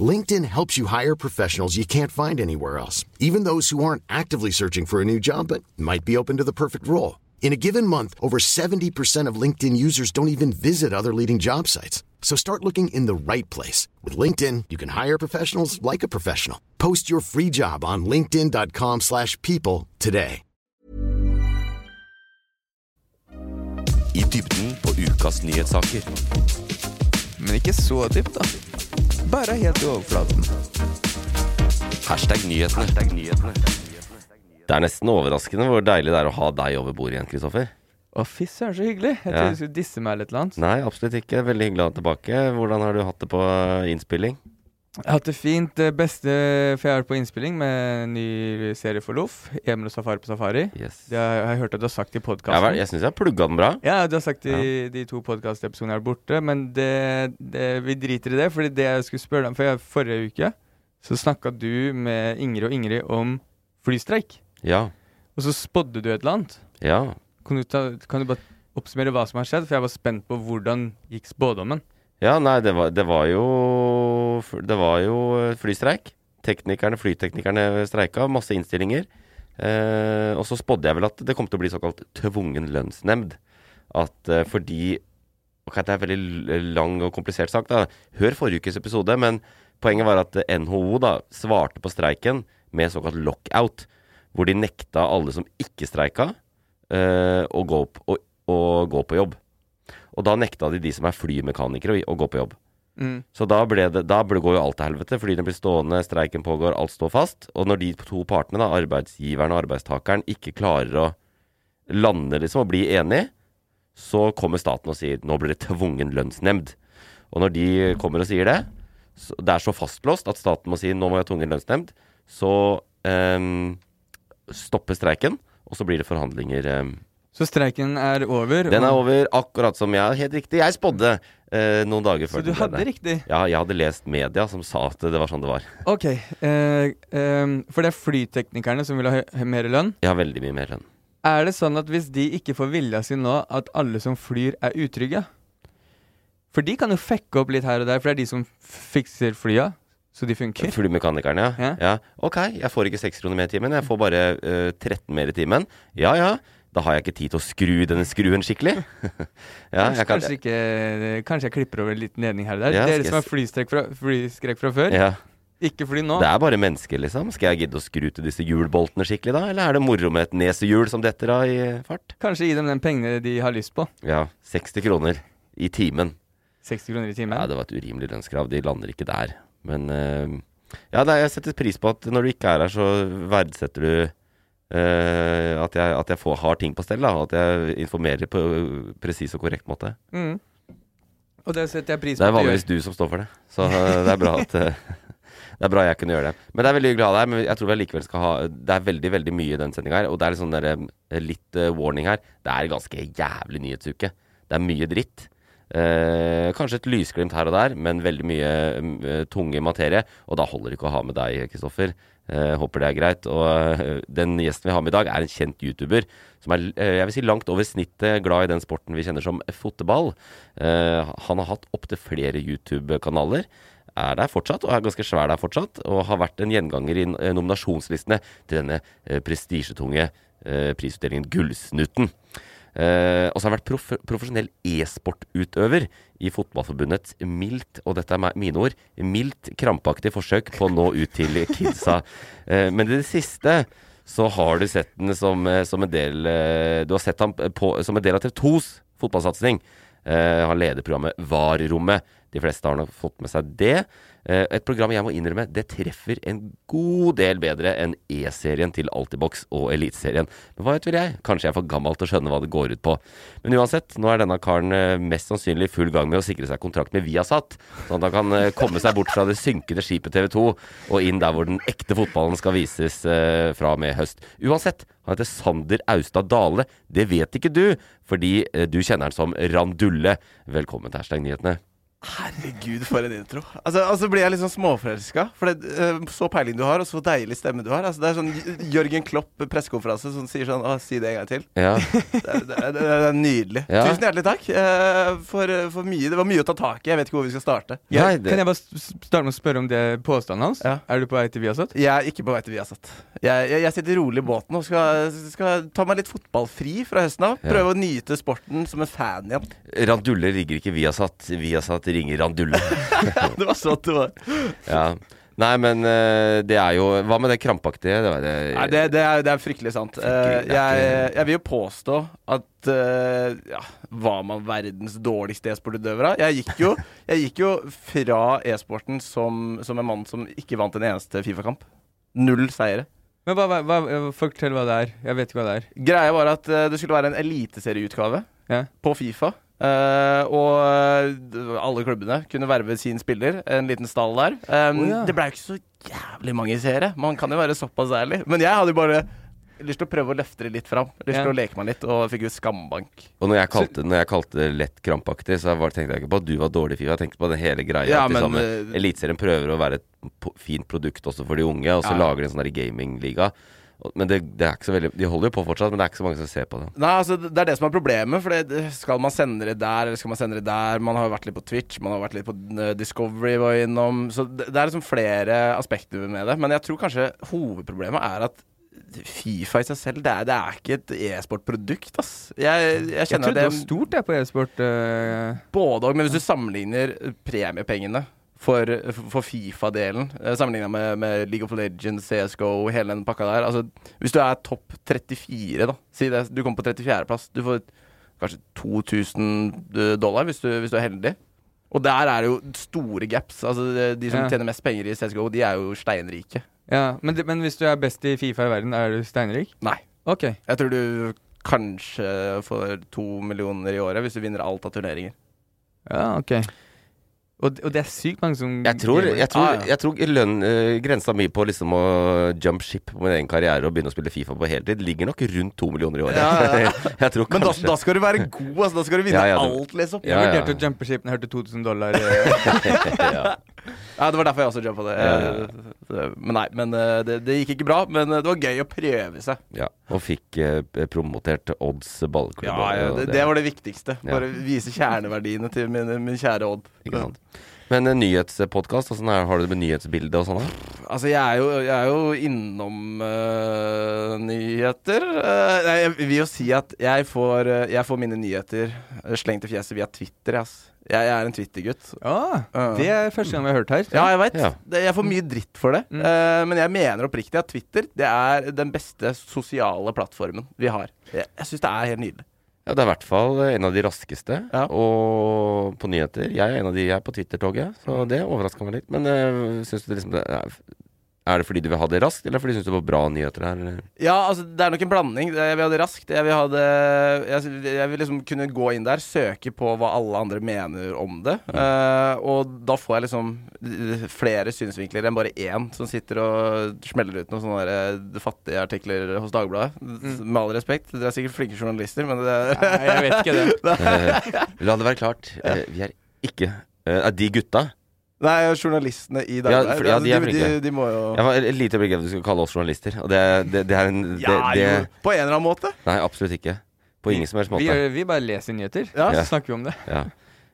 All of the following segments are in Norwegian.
LinkedIn helps you hire professionals you can't find anywhere else, even those who aren't actively searching for a new job but might be open to the perfect role. In a given month, over 70% of LinkedIn users don't even visit other leading job sites. So start looking in the right place. With LinkedIn, you can hire professionals like a professional. Post your free job on linkedin.com slash people today. I dybden på ukas nyhetssaker. Men ikke så dypt, da. Bare helt i overflaten. Hashtag nyhetene. Det er nesten overraskende hvor deilig det er å ha deg over bordet igjen, Kristoffer. Å, fy søren, så hyggelig. Jeg Ja. du skulle disse meg eller annet. Nei, absolutt ikke. Veldig hyggelig å ha deg tilbake. Hvordan har du hatt det på eh, innspilling? Jeg har hatt det fint. Det beste For jeg er på innspilling med en ny serie for Loff. Emil og Safari på Safari. Yes. Det har jeg hørt at du har sagt i Jeg, podkasten. vært- jeg syns jeg har plugga den bra. Ja, du har sagt i de to podkastepisodene jeg har borte, men det, det, vi driter i det. Fordi det jeg skulle spørre deg om For jeg, forrige uke så snakka du med Ingrid og Ingrid om flystreik. Ja. Og så spådde du et eller annet. Ja. Kan du, ta, kan du bare oppsummere hva som har skjedd? For jeg var spent på hvordan gikk spådommen. Ja, nei, det var, det var jo Det var jo eh, flystreik. Teknikerne, Flyteknikerne streika, masse innstillinger. Eh, og så spådde jeg vel at det kom til å bli såkalt tvungen lønnsnemnd. At eh, fordi Ok, det er en veldig lang og komplisert sak, da. Hør forrige ukes episode, men poenget var at eh, NHO da svarte på streiken med såkalt lockout. Hvor de nekta alle som ikke streika, eh, å, gå opp, å, å gå på jobb. Og da nekta de de som er flymekanikere, å, gå på jobb. Mm. Så da, ble det, da ble- går jo alt til helvete. Flyene blir stående, streiken pågår, alt står fast. Og når de to partene, da, arbeidsgiveren og arbeidstakeren, ikke klarer å lande liksom og bli enige, så kommer staten og sier nå blir det tvungen lønnsnemnd. Og når de kommer og sier det, så, det er så fastlåst at staten må si nå må vi ha tvungen lønnsnemnd, så ehm, stopper streiken, og så blir det forhandlinger. ehm. Så streiken er over. Den er over, akkurat som jeg Helt riktig. Jeg spådde eh, noen dager før Så du hadde riktig? Ja, jeg hadde lest media som sa at det var sånn det var. Ok. Eh, eh, for det er flyteknikerne som vil ha mer lønn. Har veldig mye mer lønn. Er det sånn at hvis de ikke får vilja si nå, at alle som flyr, er utrygge? For de kan jo fekke opp litt her og der, for det er de som fikser flya, så de funker. Flymekanikerne, ja. Ja. ja. Ok, jeg får ikke seks kroner mer i timen, jeg får bare uh, 13 mer i timen. Ja ja, da har jeg ikke tid til å skru denne skruen skikkelig. ja, kanskje, jeg kan, kanskje, ikke, kanskje jeg klipper over en liten ledning her og der. Ja, Dere som har flyskrekk fra, flyskrekk fra før, ja. ikke fly nå. Det er bare mennesker, liksom. Skal jeg gidde å skru til disse hjulboltene skikkelig, da? Eller er det moro med et nesehjul som detter av i fart? Kanskje gi dem den pengene de har lyst på. Ja, 60 kroner i timen. 60 kroner i timen. Ja, det var et urimelig lønnskrav. De lander ikke der. Men uh, ja, jeg setter pris på at når du ikke er her, så verdsetter du at jeg, at jeg får, har ting på stell. Da, at jeg informerer på presis og korrekt måte. Mm. Og det setter jeg pris Det er du vanligvis du som står for det. Så eh, det er bra at eh, Det er bra jeg kunne gjøre det. Men det er veldig deg her. Men jeg tror vi allikevel skal ha Det er veldig veldig mye i den sendinga her. Og det er sånn der, eh, litt uh, warning her. Det er ganske jævlig nyhetsuke. Det er mye dritt. Eh, kanskje et lysglimt her og der, men veldig mye uh, tunge materie. Og da holder det ikke å ha med deg, Kristoffer. Eh, håper det er greit. Og eh, den gjesten vi har med i dag, er en kjent YouTuber som er eh, jeg vil si langt over snittet glad i den sporten vi kjenner som fotball. Eh, han har hatt opptil flere YouTube-kanaler. Er der fortsatt, og er ganske svær der fortsatt. Og har vært en gjenganger i nominasjonslistene til denne prestisjetunge prisutdelingen Gullsnutten. Eh, og så har han vært prof profesjonell e-sportutøver i Fotballforbundets mildt, og dette er mine ord, mildt krampaktig forsøk på å nå ut til kidsa. Uh, men i det siste så har du sett den som, eh, som en del uh, Du har sett ham på, som en del av TV 2s fotballsatsing. Han leder programmet VAR-rommet, De fleste har nok fått med seg det. Eh, et program jeg må innrømme, det treffer en god del bedre enn E-serien til Altibox og Eliteserien. Men hva vet vel jeg? Kanskje jeg er for gammel til å skjønne hva det går ut på. Men uansett, nå er denne karen eh, mest sannsynlig i full gang med å sikre seg kontrakt med Viasat, sånn at han kan eh, komme seg bort fra det synkende skipet TV 2 og inn der hvor den ekte fotballen skal vises fra og med høst. Uansett, han heter Sander Austad Dale. Det vet ikke du, fordi du kjenner han som Randulle. Velkommen til Hashtag nyhetene. Herregud, for en intro. Altså, altså blir jeg litt sånn småforelska. For det, uh, så peiling du har, og så deilig stemme du har. Altså, det er sånn Jørgen Klopp pressekonferanse som sier sånn Å, si det en gang til. Ja, Det, er- det, er- det er nydelig. Ja. Tusen hjertelig takk uh, for, for mye. Det var mye å ta tak i. Jeg vet ikke hvor vi skal starte. Nei, det- Kan jeg bare starte med å spørre om det påstanden hans? Ja. Er du på vei til Viasat? Jeg er ikke på vei til Viasat. Jeg, jeg, jeg sitter rolig i båten og skal, skal ta meg litt fotballfri fra høsten av. Ja. Prøve å nyte sporten som en fan igjen. Randulle ligger ikke Viasat. Viasat ringer Randulle. Det var sånn det var. Ja. Nei, men eh, det er jo Hva med det krampaktige? Det var det, Nei, det, det, er, det er fryktelig sant. Eh, Fryktelig, det er jeg, jeg vil jo påstå at eh, ja, Var man verdens dårligste e-sportutøver? Jeg jeg gikk jo fra e-sporten som, som en mann som ikke vant en eneste Fifa-kamp. Null seire. Men hva, hva, hva, Fortell hva det er. Jeg vet ikke hva det er. Greia var at eh, det skulle være en eliteserieutgave Ja. på Fifa. Eh, og eh, alle klubbene kunne verve sin spiller. En liten stall der. Um, oh, ja. Det ble jo ikke så jævlig mange seere. Man kan jo være såpass ærlig. Men jeg hadde jo bare lyst til å prøve å løfte det litt fram. Lyst Ja. til å leke meg litt, og fikk jo skambank. Og når jeg kalte, når jeg kalte det lett krampaktig, så var, tenkte jeg ikke på at du var dårlig i Fifa. Jeg tenkte på det hele greia. Ja, men, liksom, eh, Eliteserien prøver å være et fint produkt også for de unge, og så Ja. lager de en sånn gamingliga. Men det, det er ikke så veldig De holder jo på fortsatt, men det er ikke så mange som ser på det. Nei, altså Det er det som er problemet. For det, skal man sende det der, eller skal man sende det der? Man har jo vært litt på Twitch, man har vært litt på eh, Discovery, var innom. Så det, det er liksom flere aspekter med det. Men jeg tror kanskje hovedproblemet er at Fifa i seg selv, det er, det er ikke et e-sportprodukt, ass. Jeg, jeg Jeg trodde det var stort det på e-sport. Uh... både og. Men hvis du sammenligner premiepengene for, for Fifa-delen, eh, sammenligna med, med League of Legends, CSGO, hele den pakka der Altså, hvis du er topp 34, da, si det, du kommer på 34.-plass, du får kanskje 2000 dollar hvis du, hvis du er heldig. Og der er det jo store gaps. Altså, de- de som Ja. tjener mest penger i CSGO, de er jo steinrike. Ja, men, men hvis du er best i Fifa i verden, er du steinrik? Nei. Ok. Jeg tror du kanskje får to millioner i året hvis du vinner alt av turneringer. Ja, ok. Og, og det er sykt mange som Jeg tror, jeg tror, Ah, ja. jeg tror lønn, uh, grensa mi på liksom å jump ship på min egen karriere og begynne å spille Fifa på heltid ligger nok rundt to millioner i året. Ja, ja, jeg tror Men da, da skal du være god, altså. Da skal du vinne Ja, ja, det- alt, liksom. Jeg Ja, ja. vurderte å jumpe ship når jeg hørte 2000 dollar. eh. ja. Det var derfor jeg også jumpa det. Ja, Eh, Men nei, men eh, det, det gikk ikke bra. Men eh, det var gøy å prøve seg. ja. Og fikk eh, promotert Odds ballklubb. Ja, ja, det, det var det viktigste. Bare vise kjerneverdiene til min, min kjære Odd. Ikke sant. Men uh, nyhetspodkast, åssen er- har du det med nyhetsbildet og sånn? Altså, jeg er jo, jeg er jo innom eh, nyheter. Uh, jeg vil jo si at jeg får, eh, jeg får mine nyheter eh, slengt i fjeset via Twitter. Ass. Jeg, jeg er en Twitter-gutt. Ah, Ja. det er første gang vi har hørt her. Ja, jeg veit. Ja. Jeg får mye dritt for det. Mm. Uh, men jeg mener oppriktig at Twitter Det er den beste sosiale plattformen vi har. Jeg, jeg syns det er helt nydelig. Ja, det er i hvert fall en av de raskeste. Ja. Og på nyheter. Jeg er en av de jeg er på Twitter-toget, så det overraska meg litt. Men uh, syns du liksom det er, er det fordi du vil ha det raskt, eller fordi du syns det var bra nyheter her? eller? Ja, altså det er nok en blanding. Jeg vil ha det raskt. Jeg vil, ha det, jeg, jeg vil liksom kunne gå inn der, søke på hva alle andre mener om det. Eh, og da får jeg liksom flere synsvinkler enn bare én som sitter og smeller ut noen sånne eh, fattige artikler hos Dagbladet. Med all respekt. Dere er sikkert flinke journalister, men det Nei, jeg vet ikke det. uh, la det være klart, uh, vi er ikke Er de gutta? Nei, journalistene i Ja, Dagbladet. for- ja, de er de, flinke. de, de må jo Jeg var lite om du skulle kalle oss journalister. Og det, det, det er en det, Ja. På en eller annen måte. Nei, absolutt ikke. På ingen som helst Vi, måte. Vi, vi bare leser nyheter, Ja. så snakker vi om det. Ja.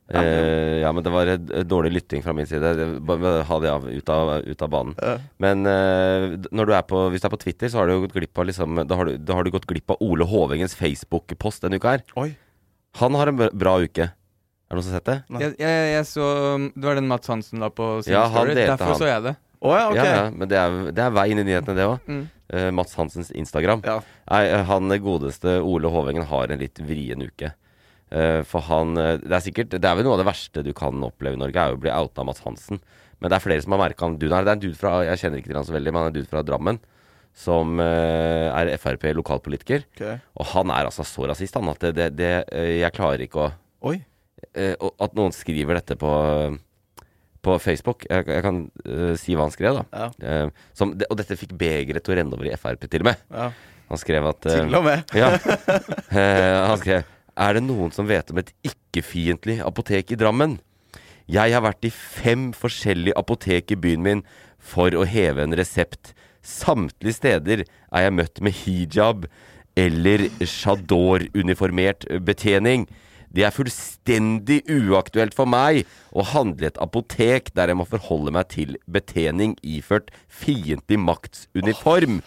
Uh, ja, men det var dårlig lytting fra min side. Det- Bare ha det av, ut, av, ut av banen. Ja. Men uh, når du er på, hvis du er på Twitter, så har du gått glipp av liksom, da, har du, da har du gått glipp av Ole Hovengens Facebook-post denne uka her. Oi. Han har en bra- bra uke. Er det noen som har sett det? Jeg, jeg, jeg så Det var den Mats Hansen da på sin Ja, story. Derfor han. så jeg det. Oh, ja, okay. Ja, ja, men det er, det er vei inn i nyhetene, det òg. Mm. Mats Hansens Instagram. Ja. Nei, han godeste Ole Hovengen har en litt vrien uke. Uh, for han eh, Det er sikkert Det er vel noe av det verste du kan oppleve i Norge, er å bli outa av Mats Hansen. Men det er flere som har merka han. Det er en dude fra Jeg kjenner ikke til han så veldig, men han er en dude fra Drammen. Som uh, er Frp-lokalpolitiker. Okay. Og han er altså så rasist, han, at det, det, det eh, Jeg klarer ikke å Oi. Eh, At noen skriver dette på på Facebook. Jeg, jeg kan uh, si hva han skrev, da. Ja. Uh, som, og dette fikk begeret til å renne over i Frp, til og med. Ja. Han skrev at uh, Til og med. ja. Han skrev Er det noen som vet om et ikke-fiendtlig apotek i Drammen? Jeg har vært i fem forskjellige apotek i byen min for å heve en resept. Samtlige steder er jeg møtt med hijab eller chador-uniformert betjening. Det er fullstendig uaktuelt for meg å handle et apotek der jeg må forholde meg til betjening iført fiendtlig maktsuniform.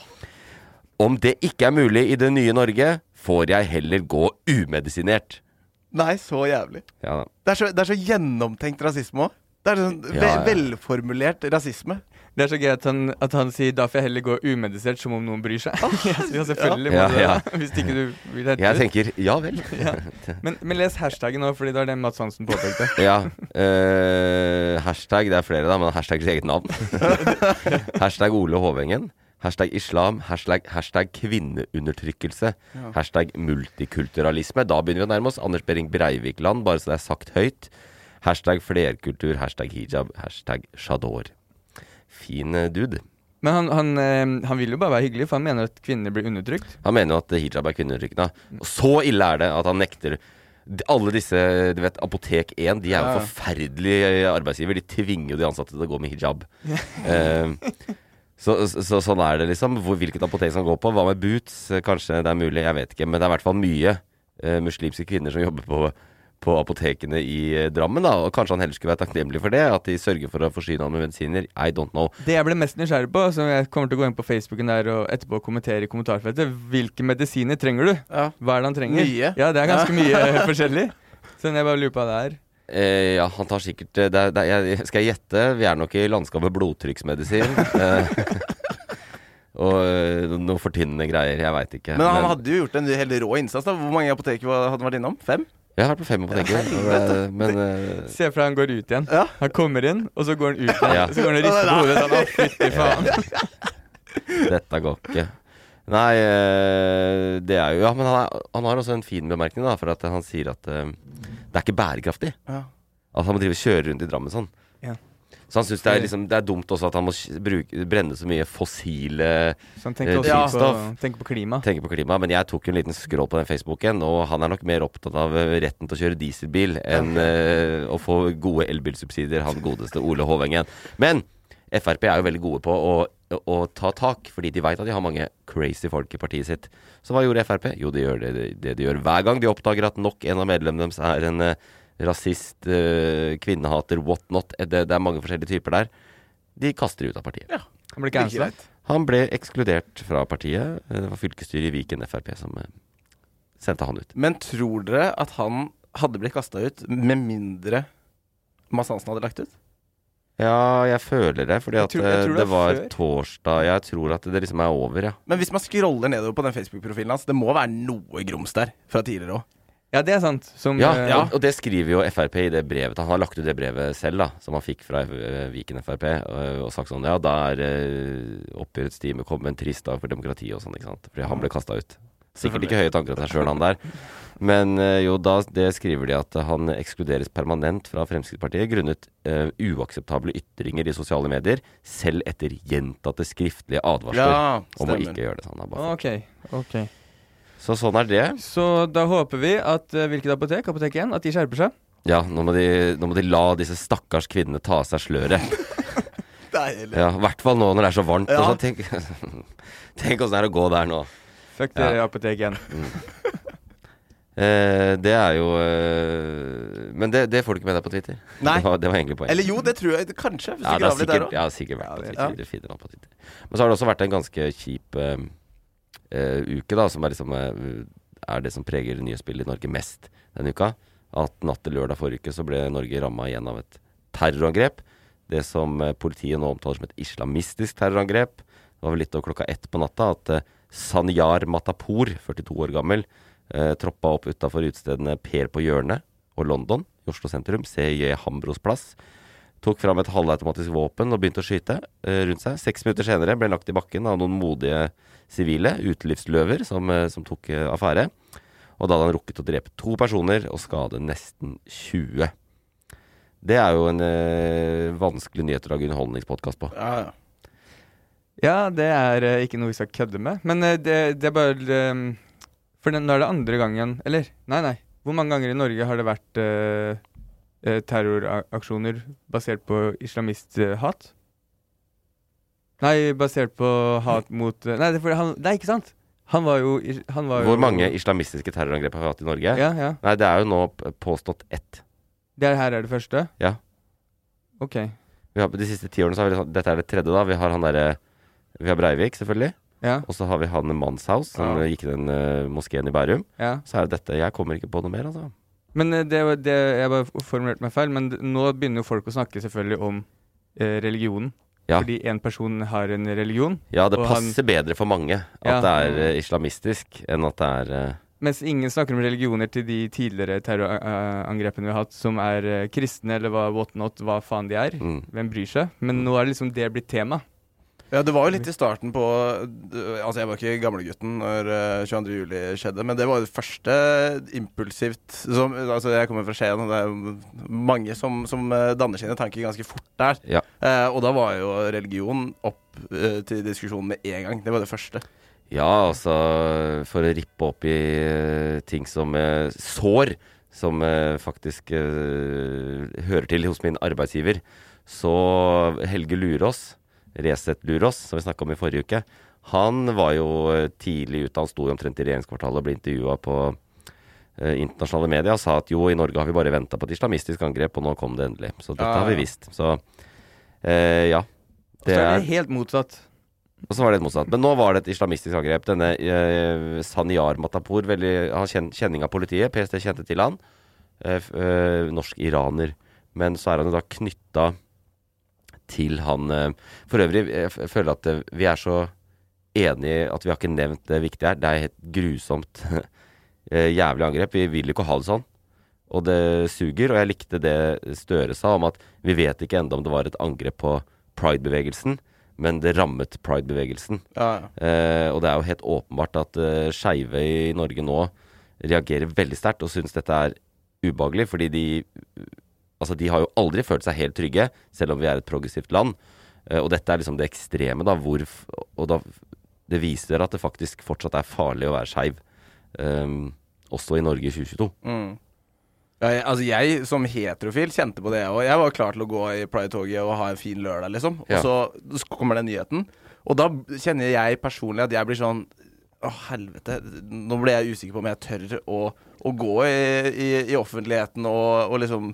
Om det ikke er mulig i det nye Norge, får jeg heller gå umedisinert. Nei, så jævlig. Ja. Det er så, det er så gjennomtenkt rasisme òg. Det er sånn ve Ja, ja. velformulert rasisme. Det er så gøy at han, at han sier 'da får jeg heller gå umedisert', som om noen bryr seg. ja, selvfølgelig må Ja, du ja. hvis ikke du vil hente Jeg tenker ja vel. Men, men les hashtaggen nå, fordi det var det Mats Hansen påpekte. Ja. Uh, hashtag, det er flere, da, men hashtag sitt eget navn. hashtag Ole Hovengen. Hashtag islam. Hashtag, hashtag kvinneundertrykkelse. Hashtag multikulturalisme. Da begynner vi å nærme oss Anders Behring Breivik-land, bare så det er sagt høyt. Hashtag flerkultur. Hashtag hijab. Hashtag chador. Fin eh, dude. Men han, han, eh, han vil jo bare være hyggelig, for han mener at kvinner blir undertrykt. Han mener jo at hijab er kvinneundertrykkende. Og så ille er det at han nekter alle disse, du vet, Apotek 1, de er jo Ja. forferdelige arbeidsgiver. De tvinger jo de ansatte til å gå med hijab. Eh, så, så, så sånn er det, liksom. Hvor, hvilket apotek skal gå på? Hva med boots? Eh, Kanskje det er mulig, jeg vet ikke. Men det er i hvert fall mye uh, muslimske kvinner som jobber på, på apotekene i eh, Drammen. da Og kanskje han heller skulle være takknemlig for det. At de sørger for å forsyne han med medisiner. I don't know. Det jeg ble mest nysgjerrig på, som jeg kommer til å gå inn på Facebooken der og etterpå kommentere i kommentarfeltet, hvilke medisiner trenger du? Ja. Hva er det han trenger? Mye. Ja, det er ganske mye eh, forskjellig. Så jeg bare lurer på hva det er. Eh, ja, han tar sikkert eh, det er, det er, jeg, Skal jeg gjette? Vi er nok i landskapet blodtrykksmedisin. eh, og eh, noe fortynnende greier. Jeg veit ikke. Men han hadde jo gjort en hel rå innsats. da Hvor mange apoteker hadde han vært innom? Fem? Jeg har vært på fem på det- men uh, Se for deg han går ut igjen. Ja. Han kommer inn, og så går han ut igjen. Ja. Så går han og rister på hodet sånn Å, fytti faen. dette går ikke. Nei, eh, det er jo Ja, men han, er, han har også en fin bemerkning, da. For at han sier at uh, det er ikke bærekraftig. Ja. At han må drive og kjøre rundt i Drammen sånn. Så han syns det, liksom, det er dumt også at han må bruke, brenne så mye fossile Så han tenker Eh, også drivstoff. på, tenker på klima. tenker på klima, men jeg tok en liten scroll på den Facebooken, og han er nok mer opptatt av eh, retten til å kjøre dieselbil enn uh, å få gode elbilsubsidier, han godeste Ole Hovengen. Men Frp er jo veldig gode på å, å, ta tak, fordi de veit at de har mange crazy folk i partiet sitt. Så hva gjorde Frp? Jo, de gjør det, det de gjør hver gang de oppdager at nok en av medlemmene deres er en eh, rasist, eh, kvinnehater, what not. Eh, Det, det er mange forskjellige typer der. De kaster de ut av partiet. Han ble Like Han ble ekskludert fra partiet. Eh, Det var fylkesstyret i Viken Frp som sendte han ut. Men tror dere at han hadde blitt kasta ut med mindre Mads Hansen hadde lagt ut? Ja, jeg føler det, fordi Jeg at tror- jeg tror det det var før. torsdag Jeg tror at det liksom er over, ja. Men hvis man scroller nedover på den Facebook-profilen hans, det må være noe grums der fra tidligere òg. Ja, det er sant. Som Ja, ja, Og, det skriver jo Frp i det brevet. Han har lagt ut det brevet selv, da, som han fikk fra eh, Viken Frp, og, og sagt sånn Ja, da er uh, oppgjørets time kommet en trist dag for demokratiet og sånn, ikke sant. Fordi han ble kasta ut. Sikkert ikke høye tanker om seg sjøl, han der. Men eh, jo, da det skriver de at han ekskluderes permanent fra Fremskrittspartiet grunnet uh, uakseptable ytringer i sosiale medier, selv etter gjentatte skriftlige advarsler Ja, om å ikke gjøre det. sånn. Han har okay, OK. Så sånn er det. Så da håper vi at eh, hvilket apotek, Apotek 1, at de skjerper seg. Ja, nå må, de, nå må de la disse stakkars kvinnene ta av seg sløret. Deilig. Ja, I hvert fall nå når det er så varmt. Ja. Og så tenk tenk åssen det er å gå der nå. Fuck Ja. dere, Apotek 1. Eh, det er jo eh, Men det, det får du ikke med deg på Twitter. Nei. Det var, det var egentlig poenget. Eller jo, det tror jeg kanskje. Hvis ja, du det graver litt der òg. Ja, sikkert vært på Ja, det- Twitter. Du finner han på Twitter. Men så har det også vært en ganske kjip eh, uke, da, som er liksom eh, er det som preger nyhetsbildet i Norge mest denne uka. At natt til lørdag forrige uke så ble Norge ramma igjen av et terrorangrep. Det som eh, politiet nå omtaler som et islamistisk terrorangrep. Det var vel litt over klokka ett på natta at eh, Sanyar Matapour, 42 år gammel, Eh, troppa opp utafor utestedene Per på hjørnet og London i Oslo sentrum. CJ Hambros plass. Tok fram et halvautomatisk våpen og begynte å skyte eh, rundt seg. Seks minutter senere ble han lagt i bakken av noen modige sivile, utelivsløver, som, eh, som tok eh, affære. Og da hadde han rukket å drepe to personer og skade nesten 20. Det er jo en eh, vanskelig nyhet å lage underholdningspodkast på. Ja, ja. Ja, det er eh, ikke noe vi skal kødde med. Men eh, det, det er bare For den, nå er det andre gangen Eller, nei, nei. Hvor mange ganger i Norge har det vært terroraksjoner basert på islamisthat? Nei, basert på hat mot eh, Nei, det er han, nei, ikke sant? Han var jo, han var jo Hvor mange islamistiske terrorangrep har vi hatt i Norge? Ja, ja. Nei, det er jo nå påstått ett. Det her er det første? Ja. Ok. Vi har, de siste ti årene så har vi Dette er det tredje, da. Vi har han derre Vi har Breivik, selvfølgelig. Ja, Og så har vi han Manshaus, som Ja. eh, gikk i den uh, moskeen i Bærum. ja. Så er det dette Jeg kommer ikke på noe mer, altså. Men eh, det, det, jeg bare formulerte meg feil, men nå begynner jo folk å snakke selvfølgelig om eh, religionen. Ja. Fordi én person har en religion, Ja, det passer han- bedre for mange at Ja. det er eh, islamistisk, enn at det er eh, mens ingen snakker om religioner til de tidligere terrorangrepene vi har hatt, som er eh, kristne eller hva, what not, hva faen de er. mm. Hvem bryr seg? Men nå er det liksom det blitt tema. Ja, det var jo litt i starten på Altså, jeg var ikke gamlegutten når eh, 22. juli skjedde, men det var jo det første impulsivt som, Altså, jeg kommer fra Skien, og det er mange som, som eh, danner sine tanker ganske fort der. Ja. Eh, og da var jo religion opp eh, til diskusjon med en gang. Det var det første. Ja, altså For å rippe opp i uh, ting som uh, sår, som uh, faktisk eh, hører til hos min arbeidsgiver, så Helge Lurås, Resett Lurås, som vi snakka om i forrige uke, han var jo eh, tidlig ute. Han sto jo omtrent i regjeringskvartalet og ble intervjua på eh, internasjonale medier og sa at jo, i Norge har vi bare venta på et islamistisk angrep, og nå kom det endelig. Så dette Ja, har vi visst. Så eh, ja. Så er det helt motsatt. Og så var det et motsatt. Men nå var det et islamistisk angrep. Denne eh, Sanyar Matapour, veldig, han kjen, kjenning av politiet. PST kjente til han. Eh, eh, norsk iraner. Men så er han jo da knytta til han eh, For øvrig, jeg føler at eh, vi er så enige at vi har ikke nevnt det viktige her. Det er helt grusomt eh, jævlig angrep. Vi vil ikke ha det sånn. Og det suger. Og jeg likte det Støre sa om at vi vet ikke ennå om det var et angrep på pride-bevegelsen, men det rammet pride-bevegelsen. Ja, ja. Eh, og det er jo helt åpenbart at eh, skeive i Norge nå reagerer veldig sterkt og syns dette er ubehagelig, fordi de Altså, de har jo aldri følt seg helt trygge, selv om vi er et progressivt land. Eh, og dette er liksom det ekstreme, da, hvor Og da Det viser at det faktisk fortsatt er farlig å være skeiv. Um, også i Norge i 2022. Mm. Ja, jeg, altså jeg som heterofil kjente på det, og jeg var klar til å gå i Pride-toget og ha en fin lørdag, liksom. Og så, så kommer den nyheten, og da kjenner jeg personlig at jeg blir sånn Å, helvete. Nå ble jeg usikker på om jeg tør å, å gå i, i, i offentligheten og, og liksom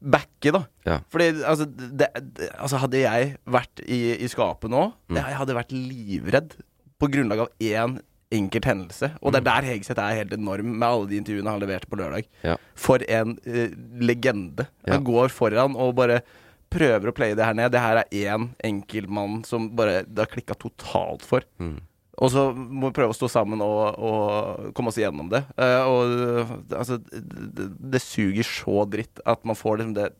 backe, da. Ja. Fordi altså, det, det, altså Hadde jeg vært i, i skapet nå, Mm. jeg hadde vært livredd på grunnlag av én enkelt hendelse. Og Mm. det er der Hegseth er helt enorm, med alle de intervjuene han leverte på lørdag. Ja. For en uh, legende. Ja. Han går foran og bare prøver å playe det her ned. Det her er én enkeltmann som bare det har klikka totalt for. Mm. Og så må vi prøve å stå sammen og, og komme oss igjennom det. Eh, og eh, altså det, det suger så dritt at man får liksom det,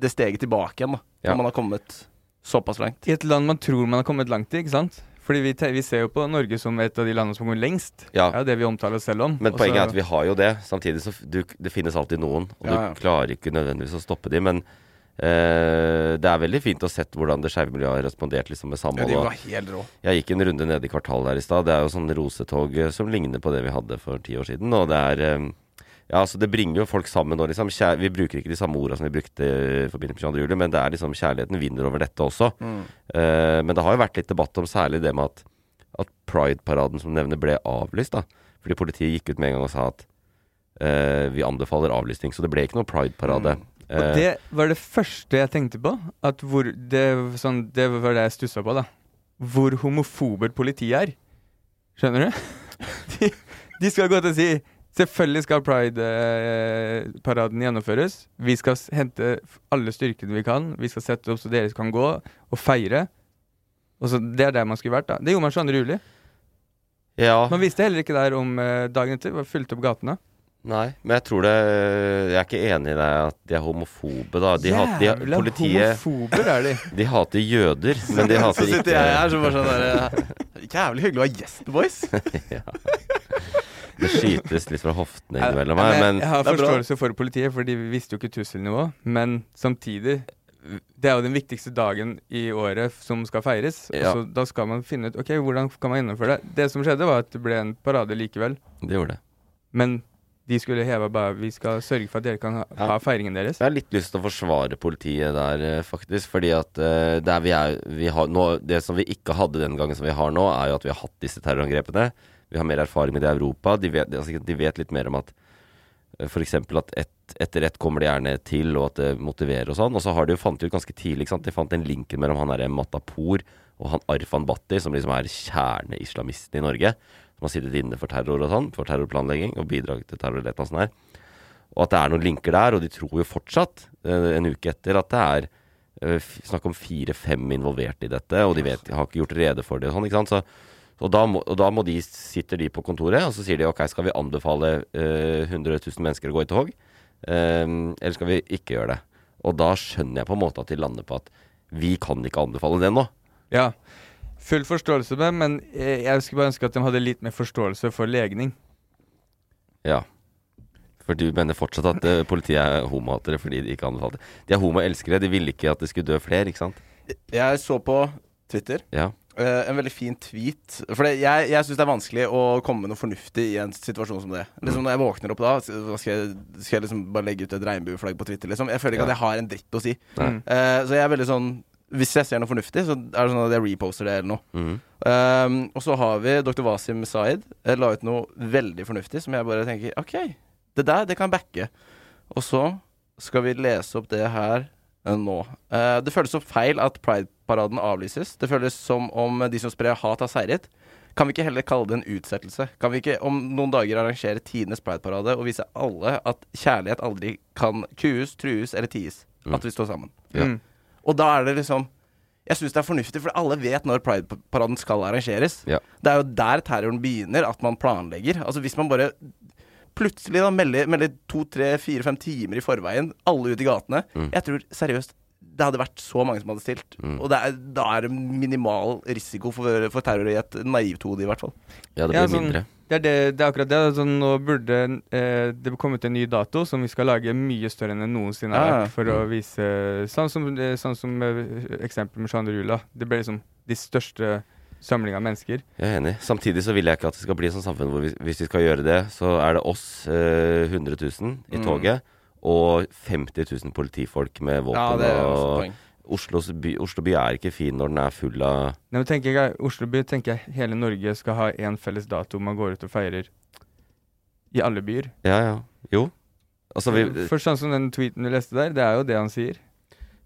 det steget tilbake igjen, da. Ja. Når man har kommet såpass langt. I et land man tror man har kommet langt i, ikke sant? Fordi vi, vi ser jo på Norge som et av de landene som går lengst. Ja. Det er jo det vi omtaler oss selv om. Men Og poenget er at vi har jo det. Samtidig så du, det finnes alltid noen, og Ja, ja. du klarer ikke nødvendigvis å stoppe de. Men eh, det er veldig fint å sett hvordan det skeive miljøet har respondert liksom med Ja, de var helt rå. Jeg gikk en runde ned i kvartalet her i stad. Det er jo sånn rosetog eh, som ligner på det vi hadde for ti år siden. Og det er um, Ja, altså det bringer jo folk sammen nå, liksom. Kjær vi bruker ikke de samme ordene som vi brukte i forbindelse med 22. juli, men det er liksom kjærligheten vinner over dette også. Eh, men det har jo vært litt debatt om særlig det med at, at Pride-paraden som nevner ble avlyst, da. Fordi politiet gikk ut med en gang og sa at uh, vi anbefaler avlysning. Så det ble ikke noe Pride-parade. Og Eh, det var det første jeg tenkte på. Hvor det, sånn, det var det jeg stussa på, da. Hvor homofober politiet er. Skjønner du? De, de skal gå til å si Selvfølgelig skal Pride-paraden gjennomføres. Vi skal hente alle styrkene vi kan. Vi skal sette opp så dere kan gå og feire. Og så Det er der man skulle vært, da. Det gjorde man 22. juli. Ja. Man visste heller ikke der om eh, dagen etter. Fulgte opp gatene. Nei, men jeg tror det Jeg er ikke enig i deg at de er homofobe, da. De hat, de, Jævla politiet homofober er de. De hater jøder, men de hater ikke Så sitter ikke jeg her som bare sånn derre Jævlig hyggelig å ha gjest, boys. Det skytes litt fra hoftene Ja, innimellom men her, men jeg har forståelse for politiet, for de visste jo ikke trusselnivå. Men samtidig Det er jo den viktigste dagen i året som skal feires. og Ja. Så da skal man finne ut Ok, hvordan kan man gjennomføre det. Det som skjedde, var at det ble en parade likevel. det gjorde det. Men de skulle heve bare Vi skal sørge for at dere kan ha, Ja. ha feiringen deres. Jeg har litt lyst til å forsvare politiet der, eh, faktisk. Fordi at uh, der vi er vi har nå, Det som vi ikke hadde den gangen som vi har nå, er jo at vi har hatt disse terrorangrepene. Vi har mer erfaring med det i Europa. De vet, de vet litt mer om at eh, F.eks. at et, etter ett kommer det gjerne til, og at det motiverer og sånn. Og så har de jo fant ut ganske tidlig ikke sant? De fant den linken mellom han derre Matapour og han Arfan Bhatti, som liksom er kjerneislamisten i Norge. Som har sittet inne for terror og sånn, for terrorplanlegging og bidrag til terror. og sånn her. Og at det er noen linker der, og de tror jo fortsatt, eh, en uke etter, at det er eh, snakk om fire-fem involverte i dette, og de vet, har ikke gjort rede for det og sånn, ikke sant. Så, og, da må, og da må de, sitter de på kontoret, og så sier de ok, skal vi anbefale eh, 100 000 mennesker å gå i tog, eh, eller skal vi ikke gjøre det? Og da skjønner jeg på en måte at de lander på at vi kan ikke anbefale det nå. Ja. Full forståelse med, men eh, jeg skulle bare ønske at de hadde litt mer forståelse for legning. Ja. For du mener fortsatt at eh, politiet er homohatere fordi de ikke anbefalte det. De er homoelskere, de ville ikke at det skulle dø flere, ikke sant? Jeg så på Twitter Ja. uh, en veldig fin tweet. For det, jeg, jeg syns det er vanskelig å komme med noe fornuftig i en situasjon som det. Liksom Når jeg våkner opp da, skal jeg, skal jeg liksom bare legge ut et regnbueflagg på Twitter? Liksom? Jeg føler ikke Ja. at jeg har en dritt å si. Mm. Uh, så jeg er veldig sånn Hvis jeg ser noe fornuftig, så er det sånn at jeg reposter det eller noe. Mm. Um, og så har vi dr. Wasim Zaid. eh, La ut noe veldig fornuftig som jeg bare tenker OK, det der, det kan backe. Og så skal vi lese opp det her uh, nå. Uh, det føles så feil at Pride-paraden avlyses. Det føles som om de som sprer hat, har seiret. Kan vi ikke heller kalle det en utsettelse? Kan vi ikke om noen dager arrangere tidenes Pride-parade og vise alle at kjærlighet aldri kan kues, trues eller ties? Mm. At vi står sammen. Ja. Mm. Og da er det liksom Jeg syns det er fornuftig, for alle vet når Pride-paraden skal arrangeres. Ja. Det er jo der terroren begynner, at man planlegger. Altså Hvis man bare plutselig da melder, melder to, tre, fire, fem timer i forveien, alle ut i gatene Mm. Jeg tror seriøst det hadde vært så mange som hadde stilt. Mm. Og det er, da er det minimal risiko for, for terror i et naivt hode, i hvert fall. Ja, det Ja, blir sånn- mindre. Det er, det, det er akkurat det. Altså, nå burde eh, det kommet en ny dato som vi skal lage mye større enn noensinne har Ja, ja. vært, for å vise Sånn som, eh, sånn som eh, eksempelet med Jean jula. Det ble liksom de største samling av mennesker. Jeg er enig. Samtidig så vil jeg ikke at det skal bli et sånt samfunn hvor vi, hvis vi skal gjøre det, så er det oss, eh, 100 000 i Mm. Og 50 000 politifolk med våpen. Ja, det er også og poeng. Oslos by, Oslo by er ikke fin når den er full av Nei, men tenker jeg, Oslo by tenker jeg hele Norge skal ha én felles dato man går ut og feirer i alle byer. Ja, ja. Jo. Altså, vi For sånn som den tweeten du leste der, det er jo det han sier.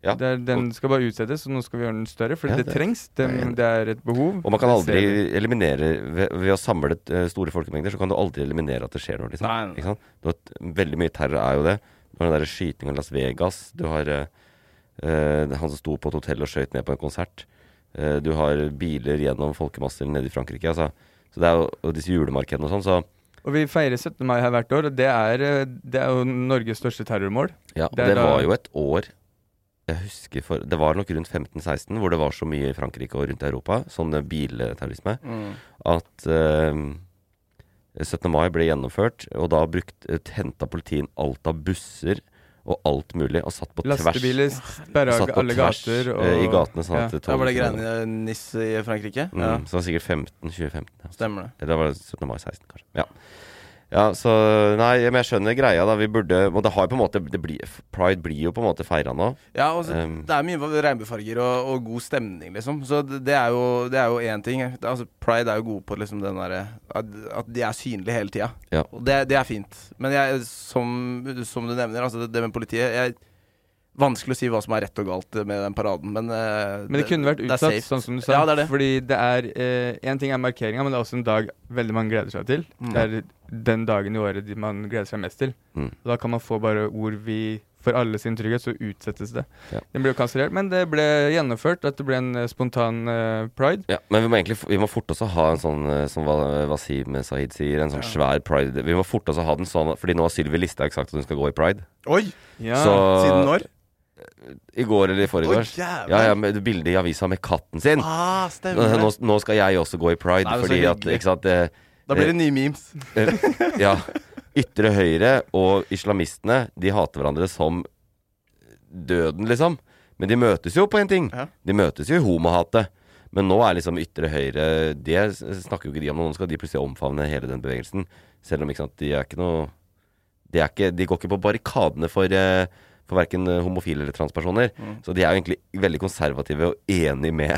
Ja, Det er, den skal bare utsettes, og nå skal vi gjøre den større, for Ja, det, det- trengs. Det, det er et behov. Og man kan aldri eliminere ved, ved å samle eh, store folkemengder, så kan du aldri eliminere at det skjer noe. Liksom. Nei, nei. Veldig mye terror er jo det. Du har den der skytinga i Las Vegas. Du har eh, eh, han som sto på et hotell og skøyt ned på en konsert. Eh, du har biler gjennom folkemasser nede i Frankrike. Altså. Så det er jo og disse julemarkedene og sånn, så Og vi feirer 17. mai her hvert år, og det er, eh, det er jo Norges største terrormål. Ja, og Det det, var jo et år Jeg husker for Det var nok rundt 15-16 hvor det var så mye i Frankrike og rundt i Europa, sånn eh, bilterrorisme, Mm. at eh, 17. mai ble gjennomført, og da brukt, eh, henta politiet alt av busser og alt mulig, og satt på Lastebiler tvers. sperra satt alle gater. Og, eh, i gatene, sånn ja. at det Da var det greiene i NIS i Frankrike? Mm, Ja, Så det var sikkert 15, 2015. Ja. stemmer det. Eller var 17. mai 16, kanskje. Ja. Ja, så Nei, men jeg skjønner greia, da. Vi burde Og det har jo på en måte det blir, Pride blir jo på en måte feira nå. Ja, og så, Um, det er mye regnbuefarger og, og god stemning, liksom. Så det, er jo Det er jo én ting. Altså, Pride er jo gode på liksom den derre at, at de er synlige hele tida. Ja. Og det, det er fint. Men jeg, som, som du nevner, altså det, det med politiet jeg, Vanskelig å si hva som er rett og galt med den paraden, men uh, Men det kunne vært utsatt, sånn som du sa. Ja, det er det. Fordi det er Én ting er markeringa, men det er også en dag veldig mange gleder seg til. Mm. Det er den dagen i året de man gleder seg mest til. Mm. Og da kan man få bare ord vi for alle sin trygghet, så utsettes det. Ja. Den ble jo kansellert, men det ble gjennomført. At det ble en eh, spontan uh, pride. Ja, men vi må egentlig Vi må forte oss å ha en sånn, eh, som Wa- Wasim Sahid sier, en sånn svær pride. Vi må forte oss å ha den sånn, fordi nå har Sylvi Listhaug sagt at hun skal gå i pride. Oi! Ja. Så Siden når? I går eller i forgårs. jævlig. Ja, ja, med bilde i avisa med katten sin. Ah, Nå, nå, skal jeg også gå i pride, Nei, fordi at. Ikke sant det, Da blir det nye memes. eh, Ja. Ytre høyre og islamistene, de hater hverandre som døden, liksom. Men de møtes jo på en ting. Ja. De møtes jo i homohatet. Men nå er liksom ytre høyre Det snakker jo ikke de om. Nå skal de plutselig omfavne hele den bevegelsen. Selv om ikke sant, de er ikke noe De, er ikke, de går ikke på barrikadene for, eh, for verken homofile eller transpersoner. Mm. Så de er jo egentlig veldig konservative og enig med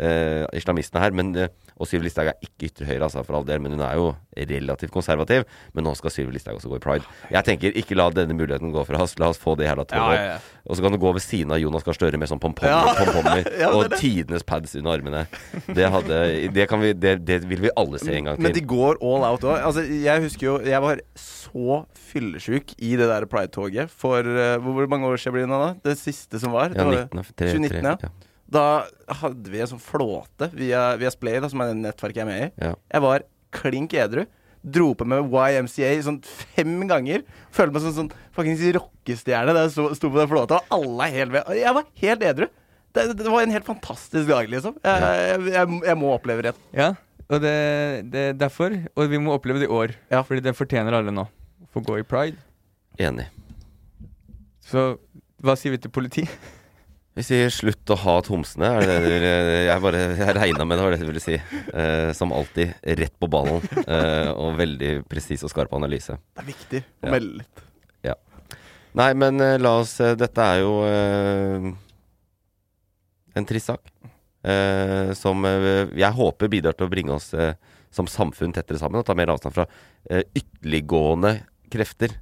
eh, islamistene her. Men, eh, og Sylvi Listhaug er ikke ytre høyre, altså, for all del, men hun er jo relativt konservativ. Men nå skal Sylvi Listhaug også gå i pride. Jeg tenker ikke la denne muligheten gå fra oss. La oss få det her da Ja, ja, ja. Og så kan du gå ved siden av Jonas Gahr Støre med sånn pompommer, Ja. pompommer Ja, er og det. tidenes pads under armene. Det, hadde, det, kan vi, det, det vil vi alle se en gang til. Men de går all out òg. Altså, jeg husker jo Jeg var så fyllesyk i det der Pride-toget for uh, hvor, mange år siden blir det nå, da? Det siste som var? Ja, var 19, av- tre- 2019, tre- ja. Da hadde vi en sånn flåte via, via Splay, da, som er det nettverket jeg er med i. Ja. Jeg var klink edru. Dro på med YMCA sånn fem ganger. Følte meg som en sånn fuckings rockestjerne da jeg sto, sto på den flåta, og alle er helt ved. Jeg var helt edru. Det, det var en helt fantastisk dag, liksom. Jeg, jeg, jeg, jeg må oppleve det. Ja, og det, det er derfor. Og vi må oppleve det i år. Ja. Fordi det fortjener alle nå. Få gå i pride. Enig. Så hva sier vi til politi? Vi sier slutt å ha homsene. Er det det Jeg bare Jeg regna med det var det du ville si. Eh, som alltid rett på ballen. Eh, og veldig presis og skarp analyse. Det er viktig å Ja. melde litt. Nei, men eh, la oss eh, Dette er jo eh, en trist sak. Eh, som jeg håper bidrar til å bringe oss som samfunn tettere sammen og ta mer avstand fra ytterliggående krefter.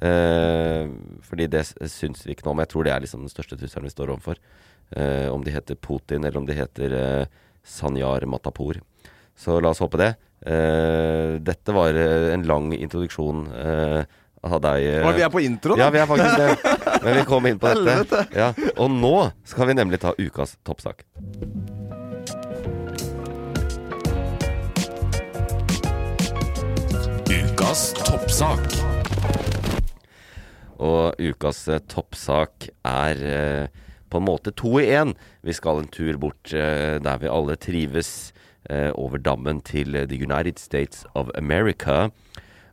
Eh, fordi det syns vi ikke noe om. Jeg tror det er liksom den største trusselen vi står overfor. Eh, om de heter Putin, eller om de heter eh, Sanyar Matapour. Så la oss håpe det. Eh, dette var eh, en lang introduksjon eh, av deg. Og vi er på intro, da. ja, vi er faktisk det. Men vi kom inn på dette. Ja. Og nå skal vi nemlig ta ukas toppsak. Ukas toppsak. Og ukas eh, toppsak er eh, på en måte to i én. Vi skal en tur bort eh, der vi alle trives, eh, over dammen til The United States of America.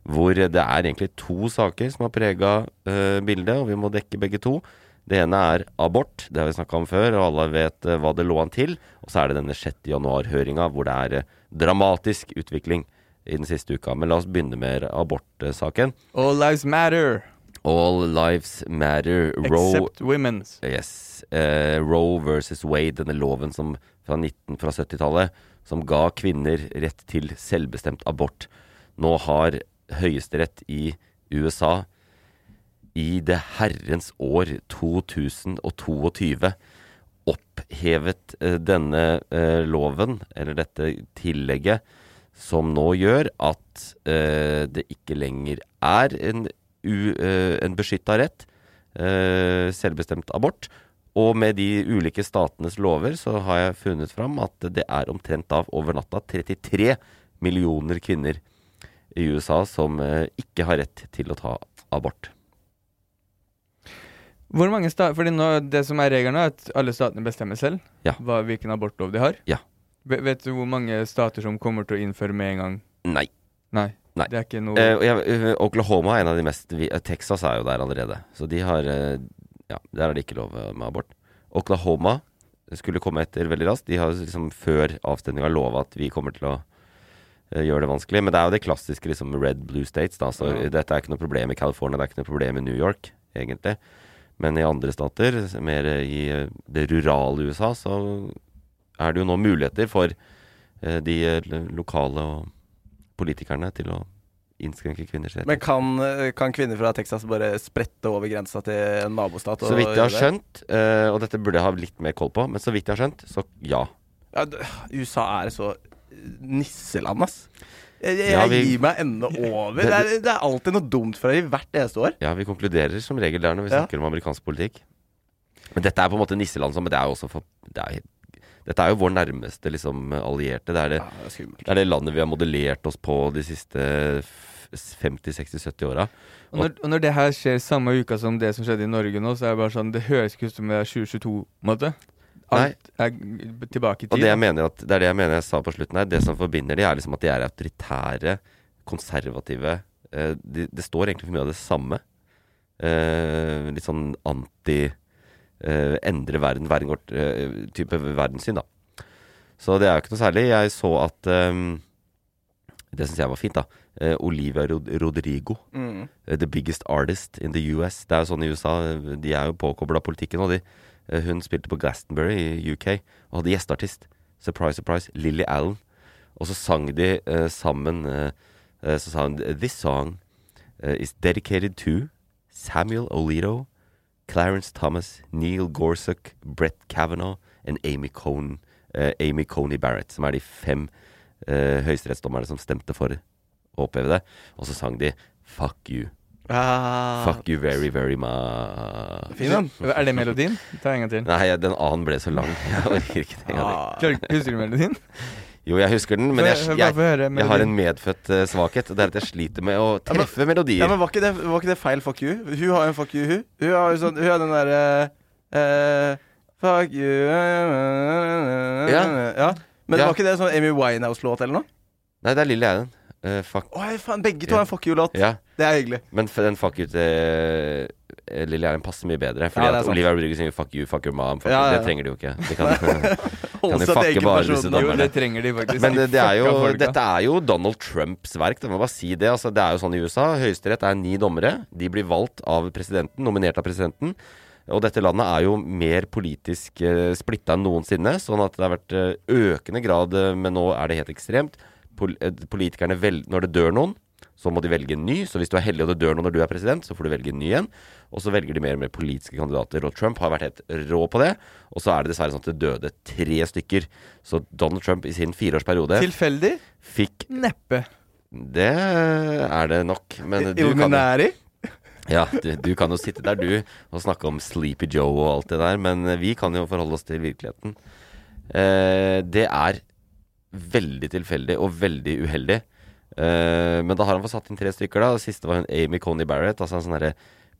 Hvor det er egentlig to saker som har prega eh, bildet, og vi må dekke begge to. Det ene er abort, det har vi snakka om før, og alle vet eh, hva det lå an til. Og så er det denne 6. januar-høringa hvor det er dramatisk utvikling i den siste uka. Men la oss begynne med abortsaken. All lives matter, All lives matter. Roe except women's. Yes. Uh, Roe versus Wade, denne loven som fra, 19 fra 70-tallet som ga kvinner rett til selvbestemt abort. Nå har Høyesterett i USA i det herrens år 2022 opphevet eh, denne uh, loven, eller dette tillegget, som nå gjør at uh, det ikke lenger er en, u, eh, en beskytta rett, eh, selvbestemt abort. Og med de ulike statenes lover så har jeg funnet fram at det er omtrent av over natta 33 millioner kvinner i USA som eh, ikke har rett til å ta abort. Hvor mange sta Fordi nå, Det som er regelen, er at alle statene bestemmer selv Ja. hva, hvilken abortlov de har. Ja. Vet du hvor mange stater som kommer til å innføre med en gang? Nei. Nei. Nei. Det er ikke noe Eh, jeg, eh, Oklahoma er en av de mest eh, Texas er jo der allerede. Så de har eh, Ja, der er det ikke lov med abort. Oklahoma skulle komme etter veldig raskt. De har liksom før avstemninga lova at vi kommer til å gjøre det vanskelig. Men det er jo det klassiske liksom red blue states, da. Så Ja. dette er ikke noe problem i California, det er ikke noe problem i New York, egentlig. Men i andre stater, mer i det rurale USA, så er det jo nå muligheter for de lokale og politikerne til å innskrenke kvinners rettigheter. Men kan, eh, kan kvinner fra Texas bare sprette over grensa til en nabostat? Så vidt jeg har skjønt, uh, og dette burde jeg ha litt mer koll på, men så vidt jeg har skjønt, så ja. ja, USA er så nisseland, ass. Jeg, jeg, Ja, vi- gir meg enda over. Det er, det er alltid noe dumt fra dem hvert eneste år. Ja, vi konkluderer som regel der når vi Ja. snakker om amerikansk politikk. Men dette er på en måte nisseland, men det er jo også for det er, Dette er jo vår nærmeste liksom, allierte. Det er det, Ja, det er det er det landet vi har modellert oss på de siste 50-60-70 åra. Og og når det her skjer samme uka som det som skjedde i Norge nå, så er det bare sånn Det høres ikke ut som det er 2022, på en måte. Alt er tilbake i Og tid. det jeg at, det er det jeg mener jeg sa på slutten her. Det som forbinder de, er liksom at de er autoritære, konservative. Eh, de, det står egentlig for mye av det samme. Eh, litt sånn anti Endre verden, verden går, eh, type verdenssyn, da. Så det er jo ikke noe særlig. Jeg så at um, Det syns jeg var fint, da. Uh, Olivia Rod Rodrigo. Mm. eh, The biggest artist in the US. Det er jo sånn i USA. eh, De er jo påkobla politikken. Og de, uh, hun spilte på Glastonbury i UK og hadde gjesteartist. Surprise, surprise. Lily Allen. Og så sang de uh, sammen eh, eh, Så sa hun This song eh, is dedicated to Samuel Olito, Clarence Thomas, Neil Gorsuch, Brett Kavanaugh og Amy Cohn, eh, Amy Coney Barrett, som er de fem eh, høyesterettsdommerne som stemte for å oppheve det. Og så sang de Fuck you. Ah, Fuck you very, very much. Fin den. Er det melodien? Ta en gang til. Nei, den annen ble så lang. Jeg orker ikke det. Ah. Husker du melodien? Jo, jeg husker den, men jeg, jeg, jeg, jeg har en medfødt eh, svakhet. Det er at jeg sliter med å treffe Ja, melodier. men var ikke, det, var ikke det feil fuck you? Hun har jo en fuck you, hun. Hun har sånn Hun har den derre uh, Fuck you Ja. ja. Men Ja. var ikke det sånn Amy Winehouse-låt eller noe? Nei, det er Lille Allen. Uh, fuck. Oi, faen, begge to har en fuck you-låt. Ja, Det er hyggelig. men den fuck you til eh, Lille Erlend passer mye bedre. Fordi Ja, at. Olivia Rodrigo synger fuck you, fuck your mom. Fuck Ja, ja, Det trenger de jo ikke. De kan, kan jo fucke bare disse dommerne. de. Men det, er jo, dette er jo Donald Trumps verk. Det må bare si det. Altså, det er jo sånn i USA. Høyesterett er ni dommere. De blir valgt av presidenten, nominert av presidenten. Og dette landet er jo mer politisk eh, splitta enn noensinne. Sånn at det har vært eh, økende grad, eh, men nå er det helt ekstremt. Pol eh, politikerne vel Når det dør noen, så må de velge en ny. Så hvis du er heldig og det dør noen når du er president, så får du velge en ny en. Og så velger de mer og mer politiske kandidater. Og Trump har vært helt rå på det. Og så er det dessverre sånn at det døde tre stykker. Så Donald Trump i sin fireårsperiode Tilfeldig? fikk Neppe. Det er det nok. Men du kan, Illuminati? ja, du, du kan jo sitte der, du, og snakke om Sleepy Joe og alt det der. Men vi kan jo forholde oss til virkeligheten. Eh, det er veldig tilfeldig og veldig uheldig. Eh, men da har han fått satt inn tre stykker. da Det Siste var hun Amy Coney Barrett. Altså en sånn herre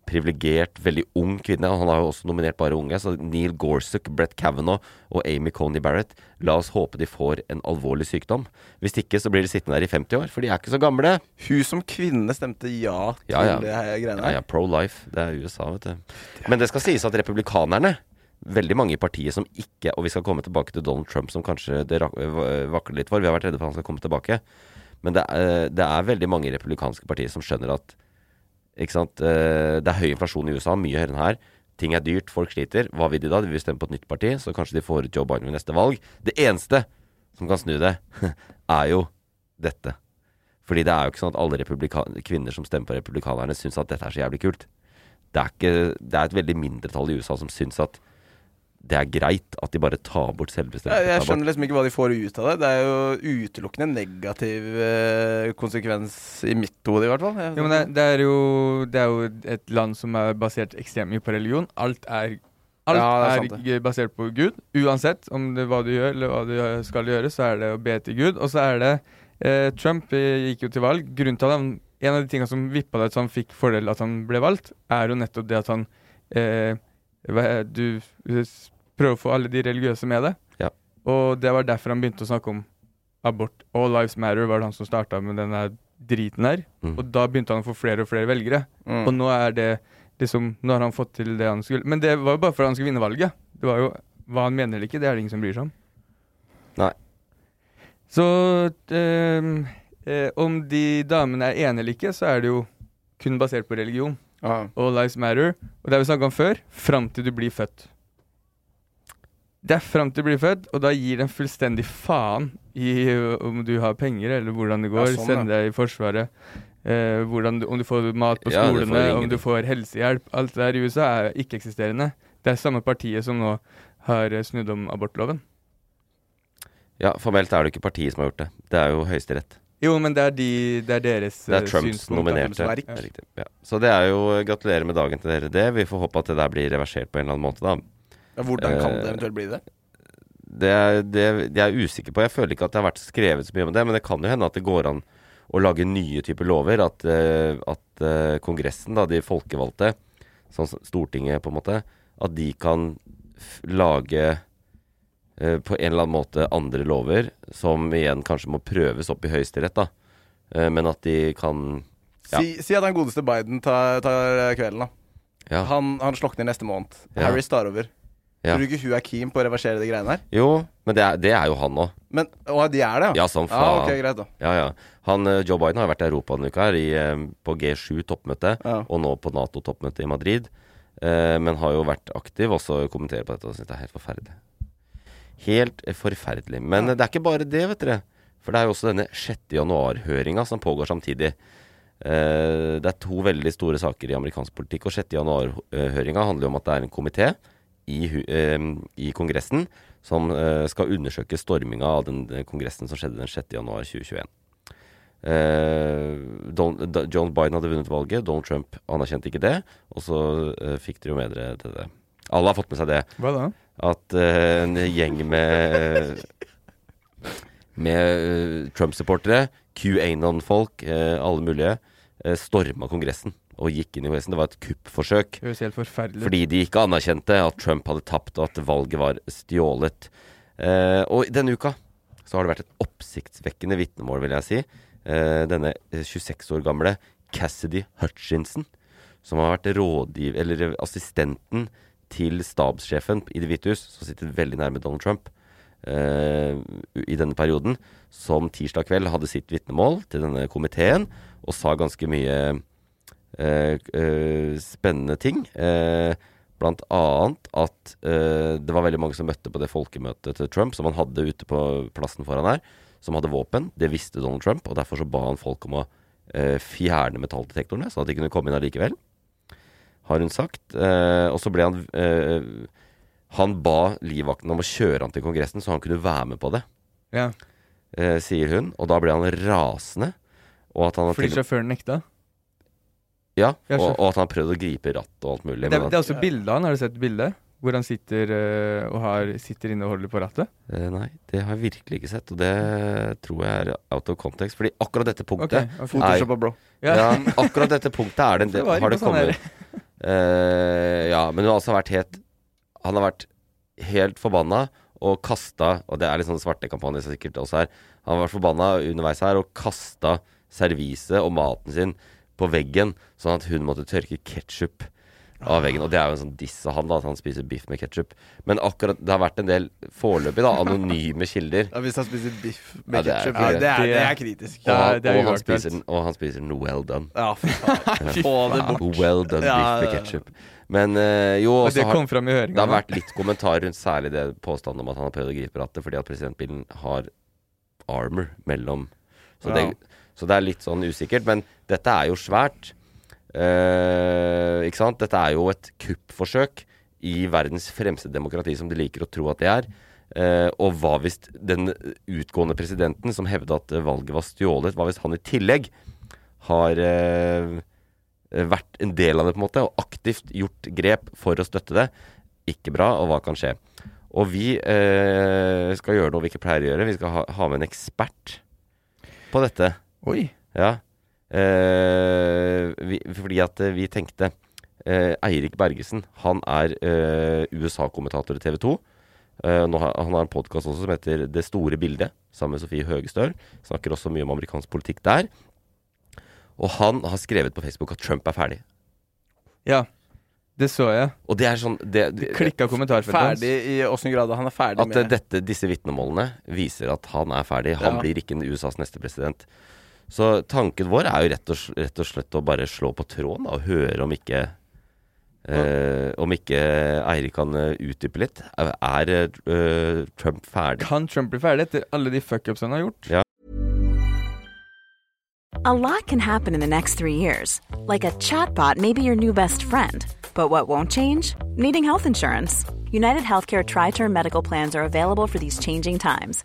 privilegert, veldig ung kvinne. Og han har jo også nominert bare unge. Så Neil Gorsuch, Brett Kavanaugh og Amy Coney Barrett. La oss håpe de får en alvorlig sykdom. Hvis ikke så blir de sittende der i 50 år, for de er ikke så gamle. Hun som kvinne stemte ja til Ja, ja. det her greiene Ja, ja, pro life. Det er USA, vet du. Men det skal sies at republikanerne Veldig mange i partiet som ikke Og vi skal komme tilbake til Donald Trump, som kanskje det rak- vakler litt for. Vi har vært redde for at han skal komme tilbake. Men det er, det er veldig mange republikanske partier som skjønner at sant? eh, Det er høy inflasjon i USA, mye høyere enn her. Ting er dyrt, folk sliter. Hva vil de da? De vil stemme på et nytt parti, så kanskje de får Joe Biden ved neste valg. Det eneste som kan snu det, er jo dette. Fordi det er jo ikke sånn at alle kvinner som stemmer på republikanerne, syns at dette er så jævlig kult. Det er, ikke, det er et veldig mindretall i USA som syns at det er greit at de bare tar bort selvbestemmelsen. Jeg, jeg skjønner liksom ikke hva de får ut av det. Det er jo utelukkende negativ eh, konsekvens i mitt hode, i hvert fall. Jo, men det, det, er jo, det er jo et land som er basert ekstremt mye på religion. Alt er Alt Ja, er er, sant basert på Gud. Uansett om det, hva du gjør, eller hva du skal gjøre, så er det å be til Gud. Og så er det eh, Trump eh, gikk jo til valg. Grunnen til at han En av de tingene som vippa det at han fikk fordel at han ble valgt, er jo nettopp det at han eh, hva- Du prøver å få alle de religiøse med det. Ja. Og det var derfor han begynte å snakke om abort. All Lives Matter var det han som starta med denne driten her. Mm. Og da begynte han å få flere og flere velgere. Mm. Og nå er det liksom Nå har han fått til det han skulle. Men det var jo bare fordi han skulle vinne valget. Det var jo Hva han mener eller ikke, det er det ingen som bryr seg om. Nei. Så ehm, eh, om de damene er enige eller ikke, så er det jo kun basert på religion. Ah. All lives matter. Og det har vi snakka om før. Fram til du blir født. Det er fram til du blir født, og da gir den fullstendig faen i om du har penger, eller hvordan det går. Ja, sånn, Sende deg i Forsvaret. eh, hvordan du, om du får mat på Ja, skolene, om du får helsehjelp. Alt det der i USA er ikke-eksisterende. Det er samme partiet som nå har snudd om abortloven. Ja, formelt er det ikke partiet som har gjort det. Det er jo Høyesterett. Jo, men det er, de, det er deres Det er eh, Trumps nominerte. er ja. Ja. Så det er jo Gratulerer med dagen til dere, det. Vi får håpe at det der blir reversert på en eller annen måte, da. Ja, Hvordan kan det Eh, eventuelt bli det? Det det, det er jeg usikker på. Jeg føler ikke at det har vært skrevet så mye om det, men det kan jo hende at det går an å lage nye typer lover. At, eh, at eh, Kongressen, da, de folkevalgte, sånn Stortinget på en måte, at de kan lage eh, på en eller annen måte andre lover, som igjen kanskje må prøves opp i Høyesterett, da. Eh, men at de kan ja. Si, si at den godeste Biden tar, tar kvelden, da. Ja. Han, han slokner neste måned. Ja. Harry tar over. Ja. Tror du ikke hun er keen på å reversere de greiene her? Jo, men det er, det er jo han òg. Men, Å, de er det, Ja, som Ja, faen. ok, greit, da. Ja, ja. Han, eh, Joe Biden har vært i Europa denne uka, her, i, eh, på G7-toppmøte, Ja. og nå på Nato-toppmøte i Madrid. Eh, men har jo vært aktiv også kommenterer på dette og syns det er helt forferdelig. Helt eh, forferdelig. Men det er ikke bare det, vet dere. For det er jo også denne 6. januar-høringa som pågår samtidig. Eh, det er to veldig store saker i amerikansk politikk, og 6. januar-høringa handler jo om at det er en komité i, eh, i Kongressen som eh, skal undersøke storminga av den den kongressen som skjedde den 6. januar 2021. Eh, John Biden hadde vunnet valget, Donald Trump anerkjente ikke det, og så uh, fikk dere jo med dere det. Alle har fått med seg det Hva da? at uh, en gjeng med Med Trump-supportere, QAnon-folk, uh, alle mulige, uh, storma Kongressen og gikk inn i Kongressen. Det var et kuppforsøk. Det høres helt forferdelig. Fordi de ikke anerkjente at Trump hadde tapt, og at valget var stjålet. Eh, og denne uka så har det vært et oppsiktsvekkende vitnemål, vil jeg si. Eh, denne eh, 26 år gamle Cassidy Hutchinson, som har vært rådgiver, eller assistenten til stabssjefen i Det hvite hus, som sitter veldig nærme Donald Trump eh, i denne perioden, som tirsdag kveld hadde sitt vitnemål til denne komiteen, og sa ganske mye spennende ting. Eh, blant annet at eh, det var veldig mange som møtte på det folkemøtet til Trump, som han hadde ute på plassen foran her, som hadde våpen. Det visste Donald Trump, og derfor så ba han folk om å eh, fjerne metalldetektorene, sånn at de kunne komme inn allikevel. Har hun sagt. Eh, og så ble han eh, Han ba livvakten om å kjøre han til Kongressen, så han kunne være med på det, Ja, eh, sier hun. Og da ble han rasende. Og at han Fordi sjåføren nekta? Ja, Ja, og, og at han prøvde å gripe ratt og alt mulig. Det, det er også bilde av han. Har du sett bildet? Hvor han sitter eh, og har, sitter inne og holder på rattet? Eh, nei, det har jeg virkelig ikke sett, og det tror jeg er out of context. Fordi akkurat dette punktet Ok, okay. Photoshop, bro. ja. akkurat dette punktet er det, det har det sånn kommet Eh, Ja, men hun har altså vært helt Han har vært helt forbanna og kasta Og det er litt sånn svartekampanje sikkert også her. Han har vært forbanna underveis her og kasta serviset og maten sin på veggen, sånn at hun måtte tørke ketsjup av veggen. Og det er jo en sånn diss av han, da, at han spiser biff med ketsjup. Men akkurat det har vært en del foreløpig, da, anonyme kilder. Ja, hvis han spiser biff med det er- ketsjup, ja, det, er- det det- er kritisk. Og, Ja, han- det er og, han spiser, og han spiser den well done. Ja, fy faen. Få det bort. Well done Ja, biff med ja, ja. ketsjup. Men øh, jo, Og også det har, kom fram i høringa. det har vært litt kommentar rundt særlig det påstanden om at han har prøvd å gripe rattet fordi at presidentbilen har armor mellom så, Ja. det, så det er litt sånn usikkert. Men dette er jo svært. Eh, ikke sant? Dette er jo et kuppforsøk i verdens fremste demokrati, som de liker å tro at det er. Eh, og hva hvis den utgående presidenten, som hevda at valget var stjålet, hva hvis han i tillegg har eh, vært en del av det, på en måte, og aktivt gjort grep for å støtte det? Ikke bra, og hva kan skje? Og vi eh, skal gjøre noe vi ikke pleier å gjøre. Vi skal ha, ha med en ekspert på dette. Oi. Ja. Eh, vi, fordi at eh, vi tenkte eh, Eirik Bergesen, han er eh, USA-kommentator i TV 2. Uh, nå har, han har en podkast også som heter Det store bildet, sammen med Sofie Høgestøl. Snakker også mye om amerikansk politikk der. Og han har skrevet på Facebook at Trump er ferdig. Ja, det så jeg. Og det er sånn det, Det klikka kommentarfeltet hans. Ferdig i åssen grad han er ferdig At eh, med At disse vitnemålene viser at han er ferdig. Han Ja. blir ikke USAs neste president. Så tanken vår er jo rett og, rett og slett å bare slå på tråden da, og høre om ikke eh, Om ikke Eirik kan eh, utdype litt. Er, er uh, Trump ferdig? Kan Trump bli ferdig etter alle de fuckups han har gjort? Ja. A lot can happen in the next three years. Like a chatbot may be your new best friend. But what won't change? Needing health insurance. United Healthcare Tri Term Medical Plans are available for these changing times.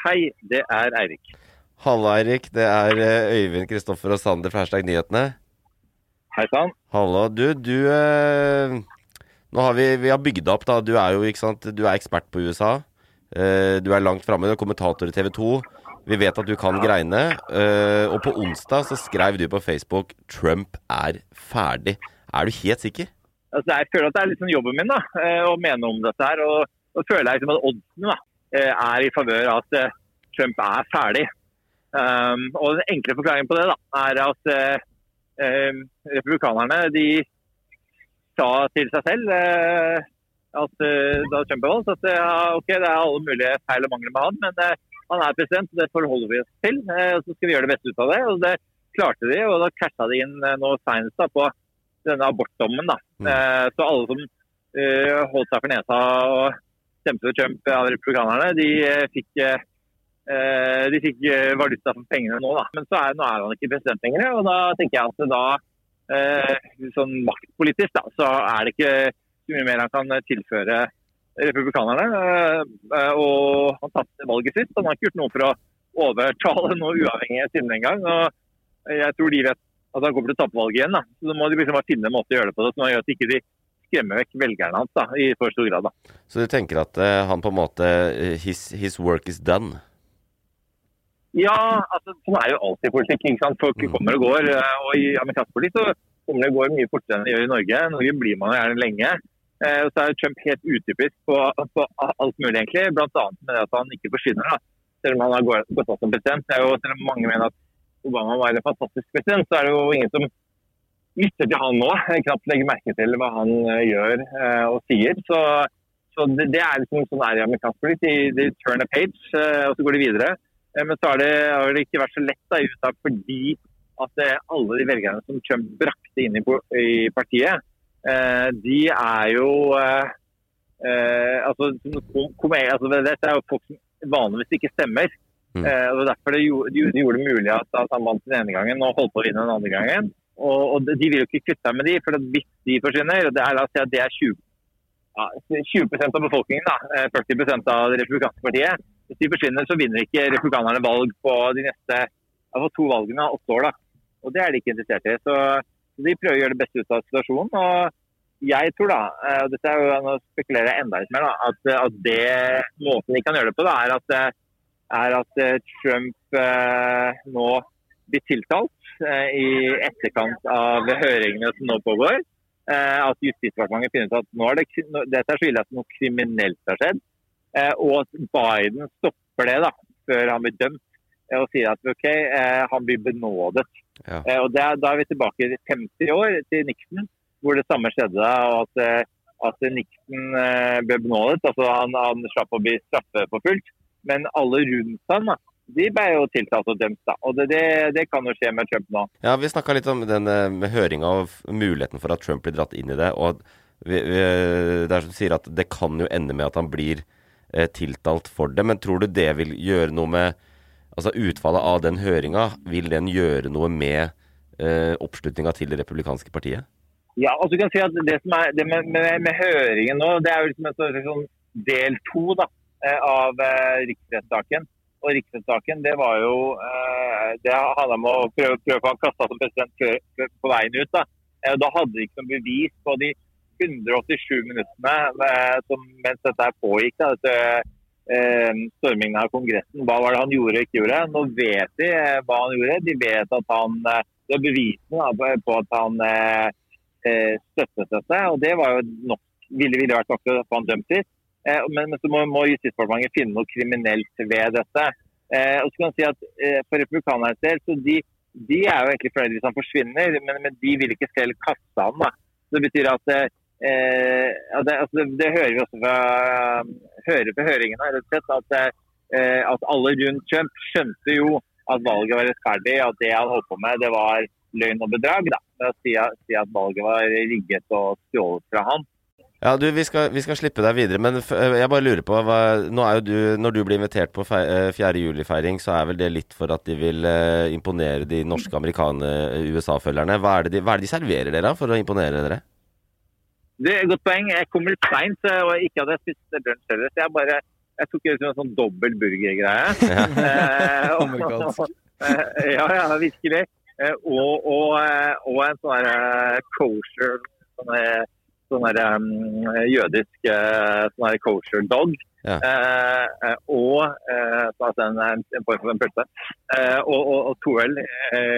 Hei, det er Eirik. Halla, Eirik. Det er eh, Øyvind Kristoffer og Sander fra Hashtag Nyhetene. Hei sann. Hallo. Du, du eh, Nå har vi, vi har bygd opp, da. Du er jo ikke sant, du er ekspert på USA. Eh, du er langt framme. Du er kommentator i TV 2. Vi vet at du kan greiene. Eh, og på onsdag så skrev du på Facebook 'Trump er ferdig'. Er du helt sikker? Altså, jeg føler at det er litt sånn jobben min da, å mene om dette her. Og, og føler jeg liksom at oddsene da, er i favør av at eh, Trump er ferdig. Um, og den enkle forklaringen på det da, er at eh, eh, republikanerne de sa til seg selv uh, at uh, da Trump ble valgt, at uh, okay, det er alle mulige feil og mangler med han, men eh, han er president, og det forholder vi oss til. eh, og så skal vi gjøre det beste ut av det. Og det klarte de, og da casha de inn eh, nå senest på denne abortdommen. da. Eh, så alle som eh, holdt seg for nesa og stemte for Trump av republikanerne, de eh, fikk eh, eh, de fikk valuta for pengene nå, da. Men så er, nå er han ikke president lenger. Og da tenker jeg at da, sånn maktpolitisk, da, så er det ikke så mye mer han kan tilføre republikanerne. Og han tapte valget sitt. Han har ikke gjort noe for å overtale noe uavhengig siden den gang. Og jeg tror de vet at han kommer til å tape valget igjen. da. Så da må de liksom bare finne en måte å gjøre det på det, sånn at ikke de skremmer vekk velgerne hans da, i for stor grad. da. Så du tenker at uh, han på en måte eh, his, his work is done? Ja, altså, sånn er jo alltid politikk. ikke sant? Folk kommer og går. eh, Og i amerikansk politikk så kommer det og går mye fortere enn det gjør i Norge. I Norge blir man gjerne lenge. Eh, så er Trump helt utypisk på, på alt mulig, egentlig. Bl.a. med det at han ikke forsvinner. da. Selv om han har gått av som president. Det er jo, selv om mange mener at Obama var en fantastisk president, så er det jo ingen som lytter til han nå. Knapt legger merke til hva han eh, gjør eh, og sier. Så, så det, det er liksom sånn er i amerikansk politikk. De, turn a page, eh, og så går de videre. Men så har det, har det ikke vært så lett da, i USA fordi at alle de velgerne som Trump brakte inn i, partiet, de er jo altså, kom, altså, Dette er jo folk som vanligvis ikke stemmer. Mm. Eh, og derfor det gjorde, de gjorde det mulig at han vant den ene gangen og holdt på å vinne den andre gangen. Og, og de vil jo ikke kutte seg med de, for hvis de forsvinner, det er, la oss si at det er 20, ja, 20% av befolkningen, da, eh, 40 av det republikanske partiet, hvis de forsvinner, så vinner ikke republikanerne valg på de neste altså to valgene av åtte år. da. Og det er de ikke interessert i. Så de prøver å gjøre det beste ut av situasjonen. og jeg tror da, eh, og dette er jo, nå spekulerer jeg enda litt mer, da, at, eh, at det måten de kan gjøre det på, da, er at, eh, er at eh, Trump eh, nå blir tiltalt eh, i etterkant av høringene som nå pågår. Eh, at Justisdepartementet finner ut at nå er det, dette er så ille at noe kriminelt har skjedd. Eh, og at Biden stopper det da, før han blir dømt eh, og sier at ok, eh, han blir benådet. Ja. Eh, og det Da er vi tilbake i 50 år til Nixon, hvor det samme skjedde. og at, eh, at Nixon eh, ble benådet. altså Han, han slapp å bli straffeforfulgt. Men alle rundt ham da, de ble jo tiltalt og dømt. da, og Det, det, det kan jo skje med Trump nå. Ja, Vi snakka litt om den eh, med høringa og muligheten for at Trump blir dratt inn i det. og vi, vi, Det er som du sier at det kan jo ende med at han blir eh, tiltalt for det. Men tror du det vil gjøre noe med Altså utfallet av den høringa, vil den gjøre noe med eh, oppslutninga til det republikanske partiet? Ja, altså du kan si at Det som er det med, med, med høringen nå, det er jo liksom en sånn- sånn del to da, eh, av eh, riksrettssaken. Og riksrettssaken det var jo eh, Det handla om å prøve, prøve å få han kasta som president på veien ut. da. Eh, da hadde de ikke noe bevis på de 187 minuttene eh, som, mens dette her pågikk. da, dette stormingen av Kongressen. Hva var det han gjorde og ikke gjorde? Nå vet de hva han gjorde. De vet at han Det er bevisene på, at han støttet dette. og Det var jo nok, ville, ville vært nok til å få han dømt til. Eh, men, så må, må Justisdepartementet finne noe kriminelt ved dette. Eh, og så kan man si at eh, For republikanernes del så de, de er jo egentlig fornøyd hvis han forsvinner, men, men de vil ikke selv kaste han. da. Det betyr at eh, det, altså, det, det hører vi også fra hører på høringene, rett og slett, at, eh, at alle rundt Trump skjønte jo at valget var rettferdig, at det han holdt på med, det var løgn og bedrag. da, å si, si at valget var rigget og stjålet fra han. Ja, du, vi skal, vi skal slippe deg videre, men f jeg bare lurer på hva, nå er jo du, Når du blir invitert på eh, 4. juli-feiring, så er vel det litt for at de vil uh, imponere de norske amerikane USA-følgerne. Hva, er hva er det de serverer dere for å imponere dere? Det er et godt poeng. Jeg kom litt seint og ikke hadde spist lunsj heller. Så jeg bare jeg tok en sånn dobbel burgergreie. Eh, Amerikansk. Eh, ja, ja, virkelig. Eh, og, og, eh, og en sånn kosher sånn sånn der, um, jødisk eh, sånn kosher dog. Ja. Eh, eh, og altså en, en, form for en pølse. Eh, og, og, og to øl i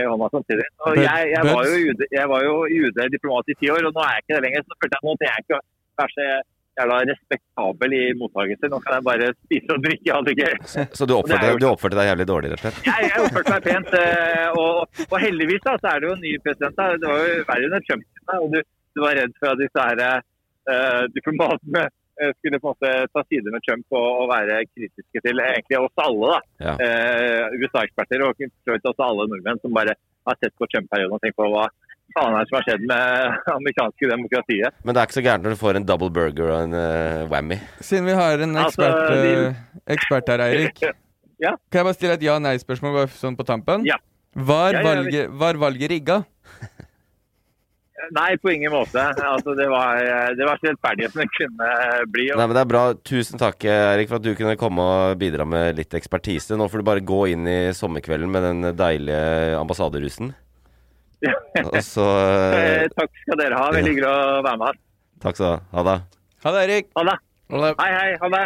hånda samtidig. Og jeg, jeg, var jo jude, jeg var jo jude-diplomat i ti år, og nå er jeg ikke det lenger. Så følte jeg at jeg ikke være så jævla respektabel i mottakelse. Nå kan jeg bare spise og drikke. Ha det gøy. Så du Og det er oppførte, jo- du oppførte deg jævlig dårlig, rett og slett? Jeg, jeg oppførte meg pent. Og, og heldigvis da, så er det jo en ny president. da. Det var jo verre under Trump. da, Og du, du var redd for at disse her, eh, diplomatene eh, skulle på en måte ta side med Trump og, og være kritiske til egentlig oss alle. da. Ja. Eh, USA-eksperter og oss alle nordmenn som bare har sett på Trump-perioden og tenkt på hva faen er det som har skjedd med amerikanske demokratiet. Men det er ikke så gærent når du får en double burger og en uh, whammy. Siden vi har en Altså, ekspert, de- eh, ekspert her, Eirik. Ja. Kan jeg bare stille et ja-nei-spørsmål sånn på tampen? Ja. Var, Ja, ja, valget, var valget rigga? Nei, på ingen måte. Altså, det var, det var så rettferdig som det kunne bli. Nei, men Det er bra. Tusen takk, Erik, for at du kunne komme og bidra med litt ekspertise. Nå får du bare gå inn i sommerkvelden med den deilige ambassaderusen. Og så Eh, eh, Takk skal dere ha. Veldig hyggelig å være med. Takk skal du ha. Ha det. Ha det, Eirik. Ha det. Hei, hei. Ha det.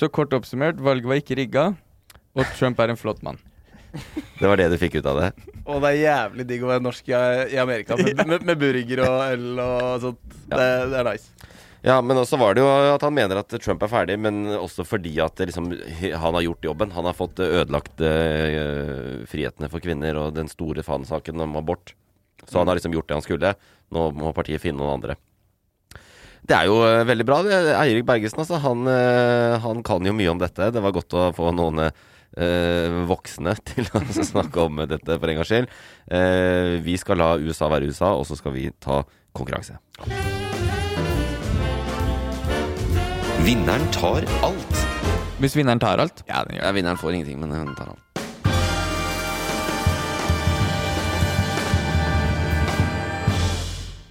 Så kort oppsummert, valget var ikke rigga, og Trump er en flott mann. Det var det du fikk ut av det? Og det er jævlig digg å være norsk i, i Amerika med, med, med burger og øl og sånt. Det, det er nice. Ja, men også var det jo at han mener at Trump er ferdig, men også fordi at liksom, han har gjort jobben. Han har fått ødelagt uh, frihetene for kvinner og den store fanesaken om abort. Så han har liksom gjort det han skulle. Nå må partiet finne noen andre. Det er jo eh, veldig bra. Eirik Bergesen, altså. Han, eh, han kan jo mye om dette. Det var godt å få noen eh, voksne til å snakke om dette for en gangs skyld. Eh, vi skal la USA være USA, og så skal vi ta konkurranse. Vinneren tar alt. Hvis vinneren tar alt? Ja, den gjør Ja, vinneren får ingenting, men hun tar alt.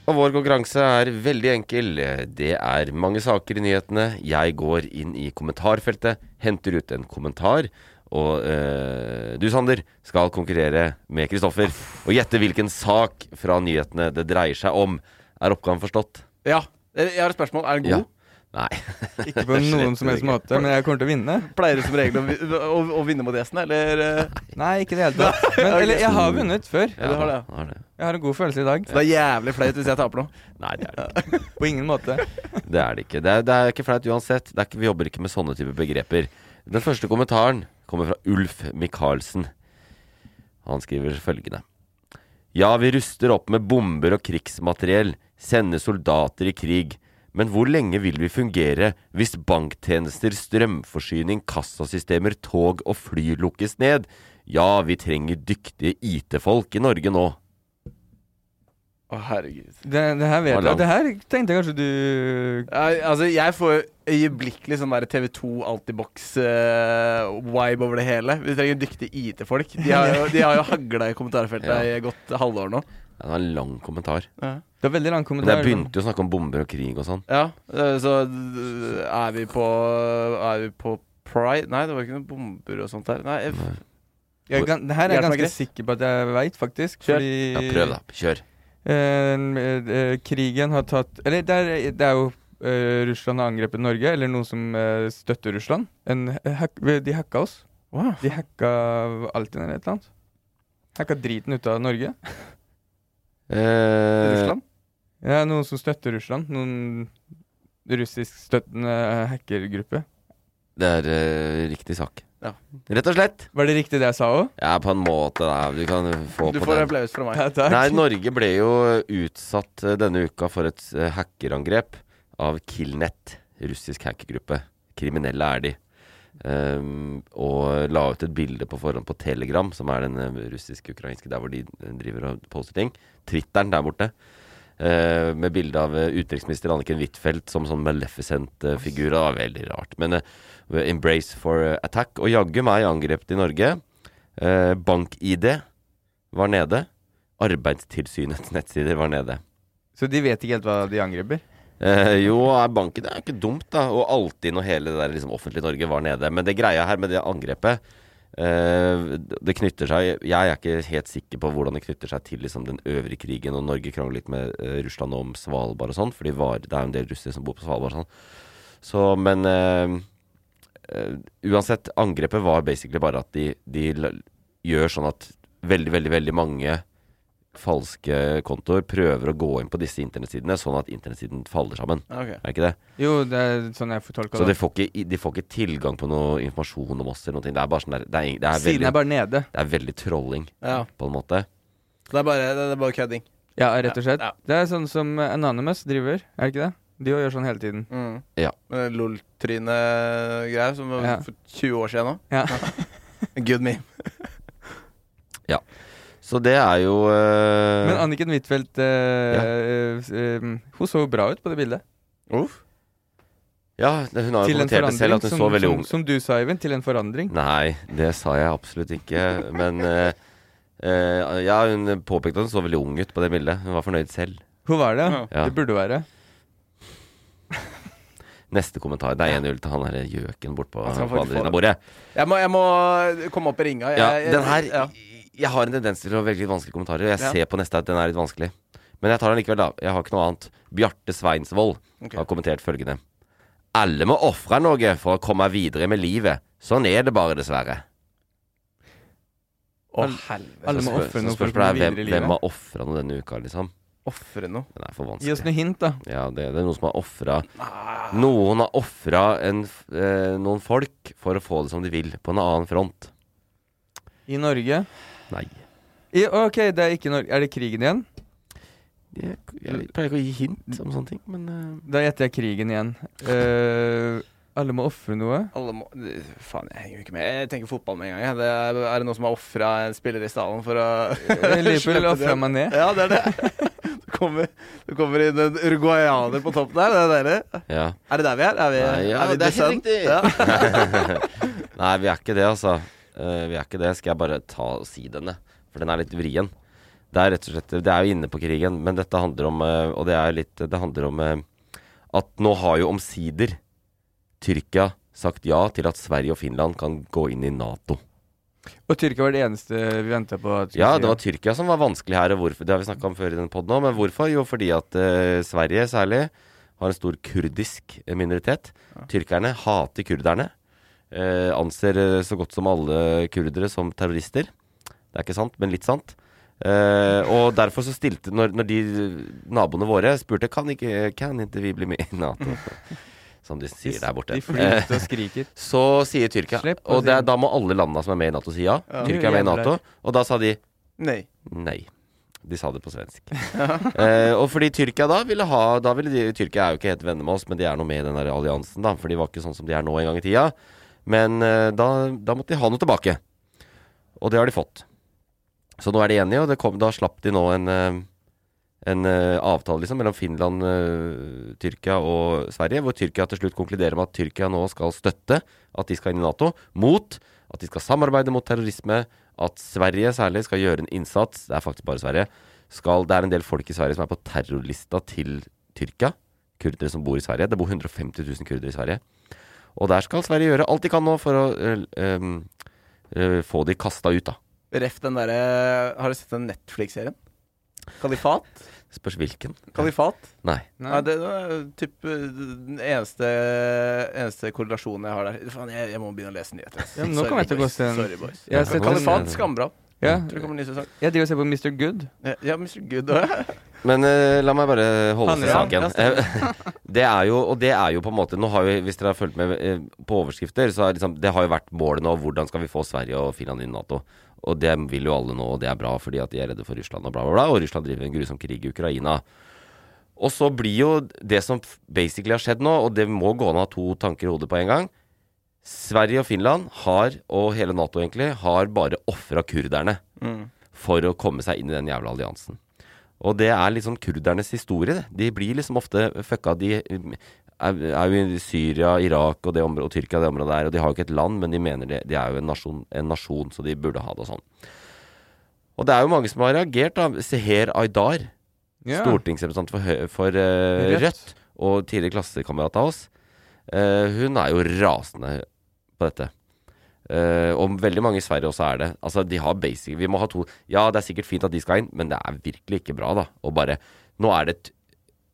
Og vår konkurranse er veldig enkel. Det er mange saker i nyhetene. Jeg går inn i kommentarfeltet, henter ut en kommentar. Og eh, du, Sander, skal konkurrere med Kristoffer og gjette hvilken sak fra nyhetene det dreier seg om. Er oppgaven forstått? Ja. Eh, Jeg har et spørsmål. Er den god? Ja. Nei. Ikke på noen som helst måte, men jeg kommer til å vinne. Pleier du som regel å, å, å vinne mot gjesten, eller? eh? Nei, ikke i det hele tatt. Men, eller, jeg har vunnet før. Ja, har det, ja. har. Jeg har en god følelse i dag. Så det er jævlig flaut hvis jeg taper nå. Nei, det er det ikke. På ingen måte. Det er det ikke. Det er, det er ikke flaut uansett. Det er ikke, vi jobber ikke med sånne typer begreper. Den første kommentaren kommer fra Ulf Michaelsen. Han skriver følgende. Ja, vi ruster opp med bomber og krigsmateriell, sender soldater i krig. Men hvor lenge vil vi fungere hvis banktjenester, strømforsyning, kassasystemer, tog og fly lukkes ned? Ja, vi trenger dyktige IT-folk i Norge nå. Å, herregud. Det, det her vet jeg. Det her tenkte jeg kanskje du Ja, altså, jeg får øyeblikkelig sånn der TV2 Altibox-vibe over det hele. Vi trenger dyktige IT-folk. De, har jo- de har jo hagla i kommentarfeltet Ja. i godt halvår nå. Det var en lang kommentar. Ja. Det var veldig lang kommentar Men jeg begynte jo å snakke om bomber og krig og sånn. Ja, eh, så er vi på Er vi på Pride? Nei, det var ikke noen bomber og sånt der. Nei, jeg, Jeg, det her er jeg ganske sikker på at jeg veit, faktisk. Kjør. Fordi Ja, prøv, da. Kjør. Eh, eh, krigen har tatt Eller det er, det er jo eh, Russland har angrepet Norge, eller noen som eh, støtter Russland. En, de hacka oss. wow. De hacka Altinn eller et eller annet. Hacka driten ut av Norge. Eh, Russland? Ja, noen som støtter Russland. Noen russiskstøttende hackergruppe. Det er eh, riktig sak. Ja. Rett og slett. Var det riktig det jeg sa òg? Ja, på en måte. Da. Du kan få Du på får applaus fra meg. Ja, takk. Nei, Norge ble jo utsatt eh, denne uka for et eh, hackerangrep av Killnet, russisk hackergruppe. Kriminelle er de. Um, og la ut et bilde på forhånd på Telegram, som er den eh, russisk-ukrainske der hvor de driver og poster ting. Twitteren der borte. Uh, med bilde av utenriksminister Anniken Huitfeldt som sånn Maleficent-figur. Det var veldig rart. Men eh, Embrace for eh, attack. Og jaggu meg angrep de i Norge. Eh, BankID var nede. Arbeidstilsynets nettsider var nede. Så de vet ikke helt hva de angriper? Eh, jo, banken er ikke dumt, da. Og alltid når hele det der liksom offentlige Norge var nede. Men det greia her med det angrepet eh, Det knytter seg Jeg er ikke helt sikker på hvordan det knytter seg til liksom, den øvrige krigen. Og Norge krangler litt med eh, Russland om Svalbard og sånn, for det er jo en del russere som bor på Svalbard og sånn. Så, men eh, uansett, angrepet var basically bare at de, de l- gjør sånn at veldig, veldig, veldig mange falske kontoer prøver å gå inn på disse internettsidene, sånn at internettsiden faller sammen. Okay. Er ikke det? Jo, det er sånn jeg fortolka Så de det. får, ikke, de får ikke tilgang på noe informasjon om oss eller noe. Det er bare sånn der, det er, det er, Siden veldig, er bare nede. det er veldig trolling, Ja. på en måte. Det er bare, det er bare kødding. Ja, rett og slett. Ja. Det er sånn som Anonymous driver, er det ikke det? De gjør sånn hele tiden. Mm. Ja. LOL-tryne-greier som var Ja. for 20 år siden nå. Ja. Good meme. Så det er jo uh... Men Anniken Huitfeldt eh, eh, uh, Hun så bra ut på det bildet. Uff. Ja, hun har jo kommentert det selv, at hun som, så veldig ung som du sa, Eivind. Til en forandring. Nei, det sa jeg absolutt ikke. Men ja, hun påpekte at hun så veldig ung ut på det bildet. Hun var fornøyd selv. Hun var det. Ja. Det burde være. Neste kommentar. Det er 1-0 til han derre gjøken bort på, Han skal på faktisk andre siden av bordet. Jeg må, jeg må komme opp i ringa. Jeg, Ja, den her ja. Jeg har en tendens til å velge litt vanskelige kommentarer. Jeg Ja. ser på neste at den er litt vanskelig. Men jeg tar den likevel, da. Jeg har ikke noe annet. Bjarte Sveinsvold okay. har kommentert følgende. Alle må ofre noe for å komme videre med livet. Sånn er det bare, dessverre. Å, helvete. alle må Så ofre noe for å komme videre i livet. hvem har ofra noe denne uka, liksom? Ofre noe. Den er for vanskelig. Gi oss noen noe hint, da. Ja, det, det er noen som har ofra Noen har ofra eh, noen folk for å få det som de vil, på en annen front. I Norge. Nei. I, ok, det er ikke Norge. Er det krigen igjen? Jeg, jeg pleier ikke å gi hint om sånne ting, men uh... Da gjetter jeg krigen igjen. Eh, alle må ofre noe. Alle må Faen, jeg henger jo ikke med. Jeg tenker fotball med en gang. Det er, er det noen som har ofra en spiller i stallen for å Eh, Liverpool ofra meg ned. Ja, det er det. Det kommer, det kommer inn en uruguayaner på topp der. Det er dere. ja. Er det der vi er? Er vi, Nei, ja, er vi det er helt riktig. Ja. Nei, vi er ikke det, altså. Uh, vi er ikke det. Skal jeg bare ta og si denne? For den er litt vrien. Det er rett og slett Det er jo inne på krigen, men dette handler om uh, Og det er litt Det handler om uh, at nå har jo omsider Tyrkia sagt ja til at Sverige og Finland kan gå inn i Nato. Og Tyrkia var det eneste vi venta på. Ja, det var Tyrkia som var vanskelig her, hvorfor Det har vi snakka om før i den poden òg, men hvorfor? Jo, fordi at uh, Sverige særlig har en stor kurdisk minoritet. Tyrkerne hater kurderne. Uh, anser uh, så godt som alle kurdere som terrorister. Det er ikke sant, men litt sant. Uh, og derfor så stilte Når, når de naboene våre spurte Kan ikke Kan ikke vi bli med i Nato? Som de sier der borte. De flyter og skriker. Så sier Tyrkia. Og det, er- da må alle landene som er med i Nato si ja. Ja. Tyrkia er med i Nato. Og da sa de Nei. nei. De sa det på svensk. eh, og fordi Tyrkia da ville ha da ville de, Tyrkia er jo ikke helt venner med oss, men de er noe med i den der alliansen, da. For de var ikke sånn som de er nå en gang i tida. Men eh, da, da måtte de ha noe tilbake. Og det har de fått. Så nå er de enige, og det kom, da slapp de nå en, eh, en uh, avtale liksom mellom Finland, uh, Tyrkia og Sverige, hvor Tyrkia til slutt konkluderer med at Tyrkia nå skal støtte at de skal inn i Nato, mot at de skal samarbeide mot terrorisme, at Sverige særlig skal gjøre en innsats, det er faktisk bare Sverige, skal, det er en del folk i Sverige som er på terrorlista til Tyrkia, kurdere som bor i Sverige. Det bor 150 000 kurdere i Sverige. Og der skal Sverige gjøre alt de kan nå for å uh, få de kasta ut, da. Ref den derre Har du sett den Netflix-serien? Kalifat? Spørs hvilken. Kalifat? Nei. Nei, det er typ eh, den eneste, eneste korrelasjonen jeg har der. Faen, jeg, jeg må begynne å lese nyheter. Ja, nå Sorry, jeg boys. Sorry, boys. Jeg har Kalifat, skambra. Ja. Tror det kommer en ny sesong. Jeg driver og ser på Mr. Good. Ja, Ja, Mr. Good òg. Men uh, la meg bare holde Han- til saken. det er jo, og det er jo på en måte Nå har jo, Hvis dere har fulgt med eh, på overskrifter, så er liksom, det har jo vært målet nå. Hvordan skal vi få Sverige og Finland inn i Nato? Og det vil jo alle nå, og det er bra fordi at de er redde for Russland og bla, bla, bla. Og Russland driver en grusom krig i Ukraina. Og så blir jo det som basically har skjedd nå, og det må gå an å ha to tanker i hodet på en gang Sverige og Finland har, og hele Nato egentlig, har bare ofra kurderne Mm. for å komme seg inn i den jævla alliansen. Og det er liksom kurdernes historie. De blir liksom ofte fucka. De er, er jo i Syria, Irak og, det området, og Tyrkia det området der, og de har jo ikke et land, men de mener det, de er jo en nasjon, en nasjon, så de burde ha det og sånn. Og det er jo mange som har reagert, da. Seher Aydar, yeah. stortingsrepresentant for, for uh, Rødt. Og tidligere klassekamerat av oss, uh, hun er jo rasende på dette. Uh, og veldig mange i Sverige også er det. Altså, de har basic Vi må ha to Ja, det er sikkert fint at de skal inn, men det er virkelig ikke bra, da. Og bare Nå er det et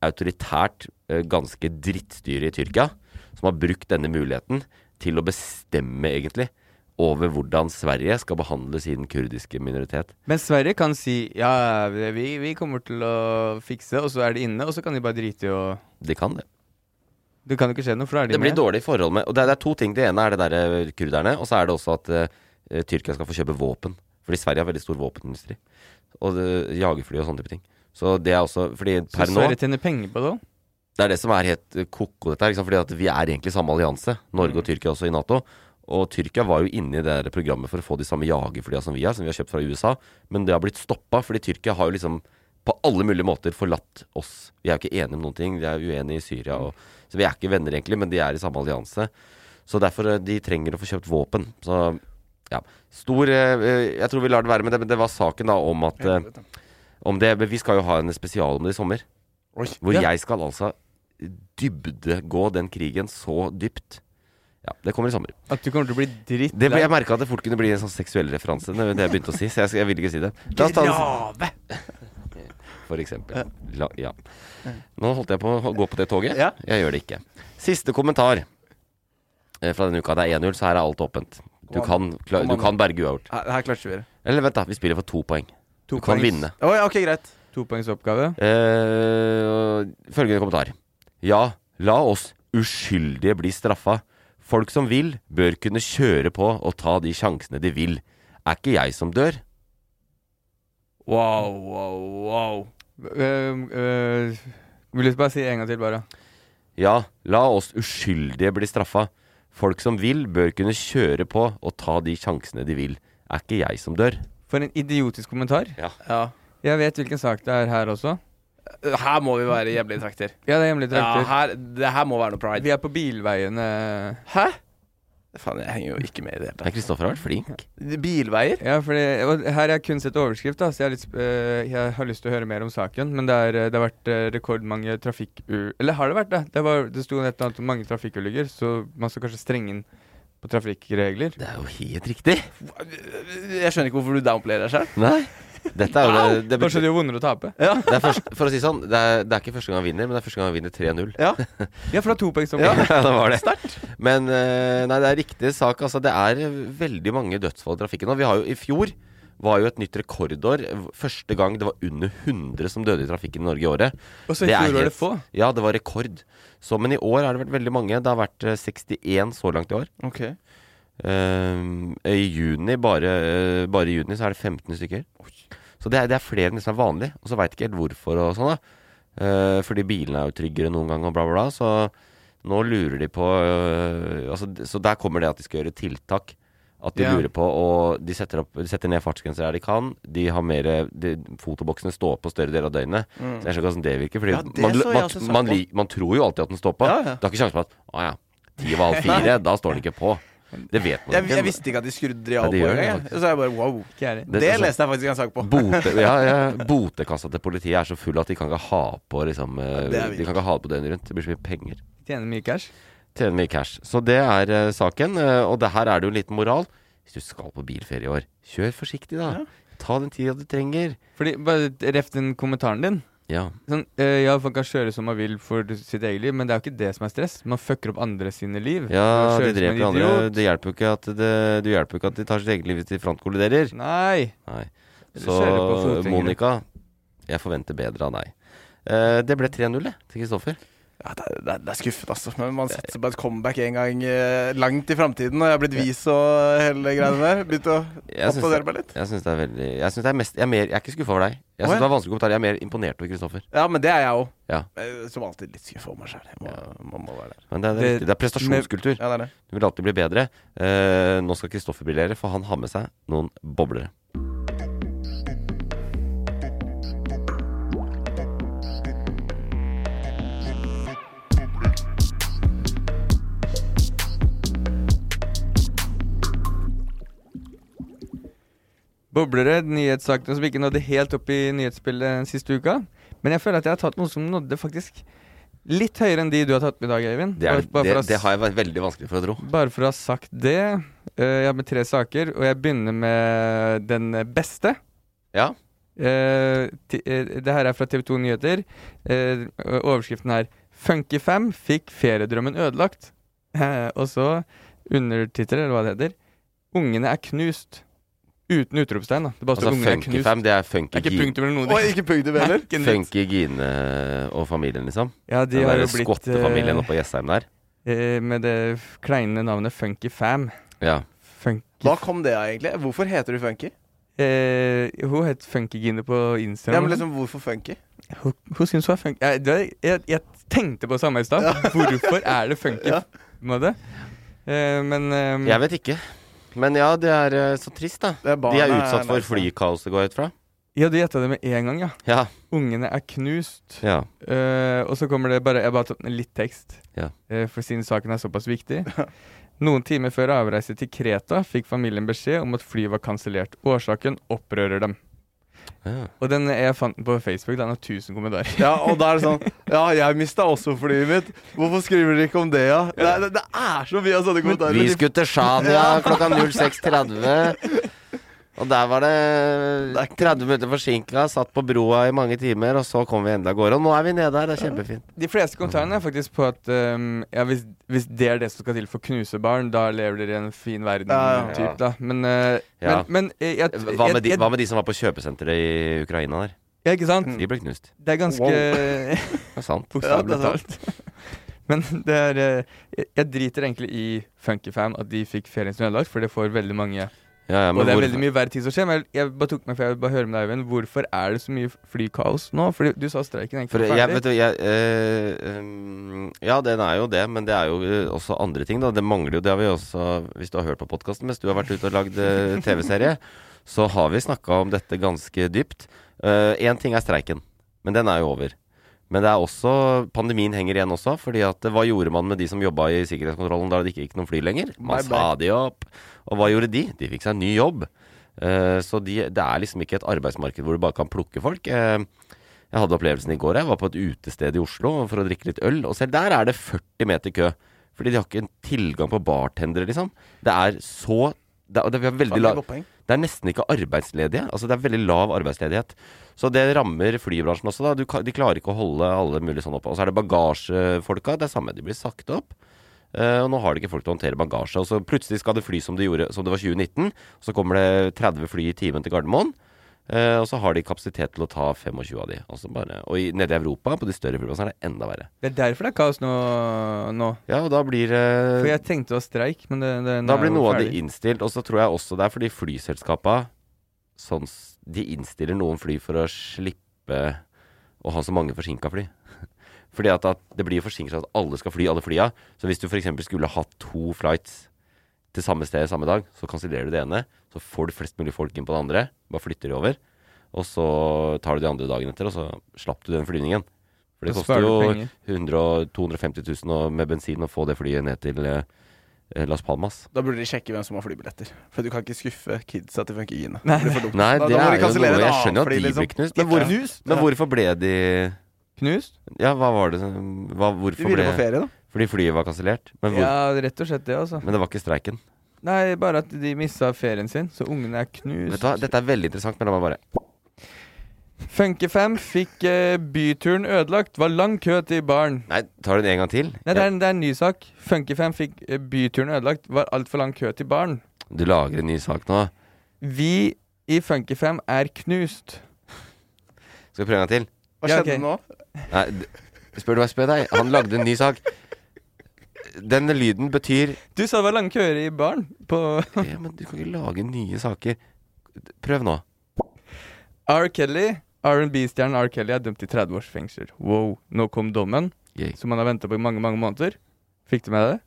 autoritært, eh, ganske drittstyre i Tyrkia som har brukt denne muligheten til å bestemme, egentlig, over hvordan Sverige skal behandle sin kurdiske minoritet. Men Sverige kan si ja, vi, vi kommer til å fikse, og så er de inne, og så kan de bare drite i å De kan det. Det kan jo ikke skje noe, for da er de Det blir med. dårlig forhold med Og det er, det er to ting. Det ene er det der eh, kurderne, og så er det også at uh, Tyrkia skal få kjøpe våpen. Fordi Sverige har veldig stor våpenindustri. Og det, jagerfly og sånne type ting. Så det er også Fordi per nå Sverige tjener penger på det òg? Det er det som er helt koko ko-ko, dette her. Fordi at vi er egentlig samme allianse. Norge og Tyrkia også i Nato. Og Tyrkia var jo inne i det der programmet for å få de samme jagerflya som vi har, som vi har kjøpt fra USA. Men det har blitt stoppa, fordi Tyrkia har jo liksom på alle mulige måter forlatt oss. Vi er jo ikke enige om noen ting. Vi er uenige i Syria. Og, så vi er ikke venner, egentlig, men de er i samme allianse. Så derfor eh, de trenger å få kjøpt våpen. Så ja. Stor eh, eh, Jeg tror vi lar det være med det, men det var saken da om at eh, om det, men Vi skal jo ha en spesial om det i sommer. Oi. Hvor Ja. jeg skal altså dybdegå den krigen så dypt. Ja, det kommer i sommer. At du kommer til å bli dritt Det, jeg merka at det fort kunne bli en sånn seksuell referanse. Det det jeg begynte å si, så jeg, jeg ville ikke si det. Det, for eksempel. La, ja. Nå holdt jeg på å gå på det toget. Ja. Jeg gjør det ikke. Siste kommentar eh, fra denne uka. Det er 1-0, så her er alt åpent. Du kan, du kan berge uavgjort. Her klarte vi det. Eller vent, da. Vi spiller for to poeng. To Du kan poengs- vinne. ja, ok, greit. Topoengsoppgave. Eh, følgende kommentar. Ja, la oss uskyldige bli straffa. Folk som vil, bør kunne kjøre på og ta de sjansene de vil. Er ikke jeg som dør? Wow, wow, wow. Uh, uh, vil du bare si en gang til, bare? Ja, la oss uskyldige bli straffa. Folk som vil, bør kunne kjøre på og ta de sjansene de vil. Er ikke jeg som dør? For en idiotisk kommentar. Ja. Ja. Jeg vet hvilken sak det er her også. Her må vi være hjemlige trakter. Ja, det er hjemlige Ja, trakter. her, det her må være noe pride. Vi er på bilveiene. Hæ? Faen, jeg henger jo ikke med i det hele tatt. Kristoffer har vært flink. Bilveier? Ja, fordi, og her har jeg kun sett overskrift, da, så jeg, er litt, eh, jeg har lyst til å høre mer om saken. Men det, er, eh, det har vært eh, rekordmange trafikkulykker Eller har det vært det? Det, var, det sto et eller annet om mange trafikkulykker, så man skal kanskje strenge inn på trafikkregler. Det er jo helt riktig. Jeg skjønner ikke hvorfor du downplayer deg selv. Nei. Dette er jo det, det, Kanskje det gjør vondere å tape? Ja. det er først, For å si sånn, det er, det er ikke første gang han vinner, men det er første gang han vinner 3-0. Ja. Ja, for det er to poeng som Ja, det var det. Men eh, nei, det er riktig sak. Altså, det er veldig mange dødsfall i trafikken. Og vi har jo i fjor var jo et nytt rekordår. Første gang det var under 100 som døde i trafikken i Norge i året. Og så i fjor var det få. Ja, det var rekord. Så, men i år har det vært veldig mange. Det har vært eh, 61 så langt i år. Okay. Uh, I juni, bare, eh, bare i juni, så er det 15 stykker. Så det er, det er flere enn det som er vanlig. Og så veit ikke helt hvorfor og sånn, da. Uh, fordi bilene er jo tryggere noen gang og bla, bla, bla. Så nå lurer de på uh, altså, Så der kommer det at de skal gjøre tiltak. At de yeah. lurer på Og de setter, opp, de setter ned fartsgrenser der de kan. De har mer de, Fotoboksene står på større del av døgnet. Mm. Så jeg skjønner ikke hvordan det virker. Fordi Ja, det man, man, man, man tror jo alltid at den står på. Ja, ja. Du har ikke sjanse på at Å ja, ti var halv fire, da står den ikke på. Det vet man Jeg, ikke. jeg visste ikke at de skrudde de av på engang. Så jeg bare wow. Det. Det, Det- leste jeg faktisk en sak på. Bote, ja, ja, botekassa til politiet er så full at de kan ikke ha på liksom, eh, De kan ikke ha det på døgnet rundt. Det blir så mye penger. Tjener mye cash. Tjener mye cash. Så det er uh, saken. Uh, og det her er det jo en liten moral. Hvis du skal på bilferie i år, kjør forsiktig, da. Ja. Ta den tida du trenger. Fordi, bare ref den kommentaren din. Ja. Sånn, eh, ja, folk kan kjøre som man vil for sitt eget liv, men det er jo ikke det som er stress. Man fucker opp andre sine liv. Ja, de dreper andre. Det hjelper jo ikke at det, det hjelper ikke at de tar sitt eget liv hvis de frontkolliderer. Nei. Nei. Så. Monica, jeg forventer bedre av deg. Uh, det ble 3-0 til Kristoffer. Ja, det, er, det, er, det er skuffet, altså. Men man satser på et comeback en gang eh, langt i framtiden. Og jeg har blitt vis og hele greiene der. Begynt å oppdatere meg litt. jeg syns det er veldig Jeg det er mest Jeg er, mer, jeg er ikke skuffa over deg. Jeg synes syns det var vanskelig kommentar. Jeg er mer imponert over Kristoffer. Ja, men det er jeg òg. Ja. Som alltid litt skuffa over meg sjøl. Man må være der. Men det er, det, Det- det er prestasjonskultur. Ja, det er det. Du vil alltid bli bedre. Eh, nå skal Kristoffer briljere, for han har med seg noen boblere. Boblere, nyhetssakene som ikke nådde helt opp i nyhetsbildet den siste uka. Men jeg føler at jeg har tatt noe som nådde faktisk litt høyere enn de du har tatt med i dag, Eivind. Det, er, det, det har jeg vært veldig vanskelig for å tro. Bare for å ha sagt det. eh, jeg har med tre saker, og jeg begynner med den beste. Ja. Eh, eh, det her er fra TV 2 Nyheter. Overskriften er 'Funky Fam fikk feriedrømmen ødelagt'. Og så undertitler, eller hva det heter. 'Ungene er knust'. Uten utropstegn. da Det bare står Altså er knust'. Funkyfam, det er Det Funky er ikke punktum eller noe. Oi, ikke punktum heller. Funky Gine og familien, liksom. Ja, de Den har jo blitt skottefamilien eh, oppe på Jessheim der. eh, Med det kleine navnet Funkyfam. Ja. Funky Hva kom det av, egentlig? Hvorfor heter du Funky? eh, Hun het Funkygine på Instagram. Ja, men liksom, hvorfor Funky? Hun, hun syns hun er funky. Jeg, jeg, jeg tenkte på samme i stad. Hvorfor er det funky? Ja. Med det? Eh, men eh, Jeg vet ikke. Men ja, det er eh, så trist, da. Det er De er utsatt for flykaos, flykaoset, går jeg ut fra. Ja, du gjetta det med en gang, ja. Ja. Ungene er knust. ja. Eh, og så kommer det bare Jeg bare tatt litt tekst, Ja. eh, for siden saken er såpass viktig. Noen timer før avreise til Kreta fikk familien beskjed om at flyet var kansellert. Årsaken opprører dem. Ja. Og den jeg fant den på Facebook. Den har 1000 kommentarer. Ja, og da er det sånn Ja, jeg mista også flyet mitt. Hvorfor skriver dere ikke om det, ja? Det, det, det er så mye av sånne kommentarer. Vi skulle til Shania klokka 06.30. Og der var det 30 minutter forsinka, satt på broa i mange timer, og så kom vi endelig av gårde. Og nå er vi nede her, det er kjempefint. De fleste kommentarene er faktisk på at um, ja, hvis, hvis det er det som skal til for å knuse barn, da lever dere i en fin verden. Ja, ja. Typ, da. Men, uh, Ja. men, men jeg, jeg, Hva med, de, jeg, hva med de som var på kjøpesenteret i Ukraina der? Ja, ikke sant? De ble knust. Det er ganske Det er sant. bokstavelig talt. Men det er eh, jeg, jeg driter egentlig i Funkyfam at de fikk ferien sin ødelagt, for det får veldig mange Ja, ja, Og det er hvorfor? veldig mye verre tid som skjer. Men jeg, jeg bare tok meg for jeg vil bare høre med deg, Øyvind. Hvorfor er det så mye flykaos nå? Fordi du sa streiken egentlig for jeg, vet du, jeg, øh, Ja, den er jo det, men det er jo eh, også andre ting, da. Det mangler jo, det har vi også Hvis du har hørt på podkasten mens du har vært ute og lagd eh, TV-serie, så har vi snakka om dette ganske dypt. Én ting er streiken, men den er jo over. Men det er også Pandemien henger igjen også. fordi at eh, hva gjorde man med de som jobba i sikkerhetskontrollen da det ikke gikk noen fly lenger? Man Bye, sa de opp. Og hva gjorde de? De fikk seg en ny jobb. Uh, så de, det er liksom ikke et arbeidsmarked hvor du bare kan plukke folk. Uh, jeg hadde opplevelsen i går. Jeg var på et utested i Oslo for å drikke litt øl. Og selv der er det 40 meter kø. Fordi de har ikke en tilgang på bartendere, liksom. Det er så det, er- det, har veldig Faen, det er. Det nesten ikke arbeidsledige. Altså det er veldig lav arbeidsledighet. Så det rammer flybransjen også, da. Du, de klarer ikke å holde alle mulige sånn oppe. Og så er det bagasjefolka. Det er samme, de blir sagt opp. Uh, og nå har de ikke folk til å håndtere bagasje. Og så plutselig skal det fly som det, gjorde, som det var 2019. Så kommer det 30 fly i timen til Gardermoen. Eh, og så har de kapasitet til å ta 25 av de. Og, bare, og i, nede i Europa, på de større flyplassene, er det enda verre. Det er derfor det er kaos nå. nå. Ja, og da blir uh, For jeg tenkte det var streik, men det, det Da blir noe av det innstilt. Og så tror jeg også det er fordi flyselskapa sånn, De innstiller noen fly for å slippe å ha så mange forsinka fly. Fordi at, at det blir forsinkelser at alle skal fly alle flya. Så hvis du f.eks. skulle hatt to flights til samme sted samme dag, så kansellerer du det ene. Så får du flest mulig folk inn på det andre. Bare flytter de over. Og så tar du de andre dagen etter, og så slapp du den flyvningen. For det koster jo penger. 100 250 000 med bensin å få det flyet ned til eh, Las Palmas. Da burde de sjekke hvem som har flybilletter. For du kan ikke skuffe kidsa til funkygine. Nei. Det. Nei, det da må er jo noe Jeg skjønner jo at de liksom. blir knust. Men, hvor, Knust? men hvorfor ble de Knust? Ja, hva var det som Hvorfor De ville ble på ferie, da. Fordi flyet var kansellert? Men, hvor, Ja, rett og slett det, altså. men det var ikke streiken? Nei, bare at de mista ferien sin, så ungene er knust. Vet du hva, Dette er veldig interessant, men la meg bare Funky5 fikk eh, byturen ødelagt. Var lang kø til baren. Nei, tar du den en gang til? Nei, det er, en- det er en ny sak. Funky5 fikk eh, byturen ødelagt. Var altfor lang kø til baren. Du lager en ny sak nå. Vi i Funky5 er knust. Skal vi prøve en gang til? Hva Ja, skjedde ok. nå? Nei, d- spør du hva jeg spør deg? Han lagde en ny sak. Den lyden betyr Du sa det var lange køer i baren. På Ja, men du kan ikke lage nye saker. Prøv nå. R. Kelly, R&B-stjernen R. Kelly er dømt til 30 års fengsel. Wow. Nå kom dommen, Yay. som han har venta på i mange, mange måneder. Fikk du med deg det?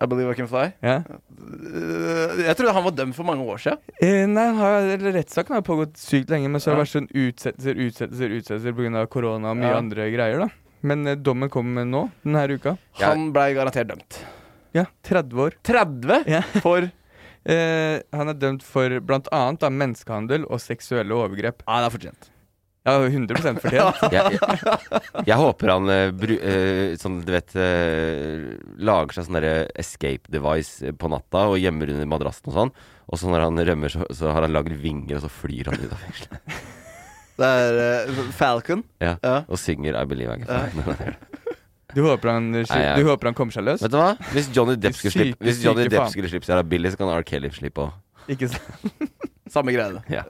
I believe I can fly. Ja. Øh, Jeg trodde han var dømt for mange år siden. Eh, nei, han har, eller rettssaken har pågått sykt lenge, men så har det Ja. vært sånn utsettelser, utsettelser, utsettelser pga. korona og mye Ja. andre greier, da. Men eh, dommen kom nå, denne uka. Han blei garantert dømt. Ja, 30 år. 30 Ja. for Eh, han er dømt for blant annet da, menneskehandel og seksuelle overgrep. Ja, det er fortjent. Ja, 100 fortjent. Jeg, jeg, jeg håper han eh, bru, eh, sånn, du vet eh, Lager seg sånn derre escape device eh, på natta og gjemmer under madrassen og sånn. Og så når han rømmer, så, så har han lagd vinger, og så flyr han ut av fengselet. Det er uh, Falcon. Ja. Ja. Og synger I Believe I Can Fly. Du håper han, eh, Nei, jeg- du håper han kommer seg løs? Vet du hva? Hvis Johnny Depp skulle slippe Hvis Johnny syke Depp faen. skulle slippe seg av Billy, så kan R. Kelly slippe òg. Ikke sant? Samme greie. Ja.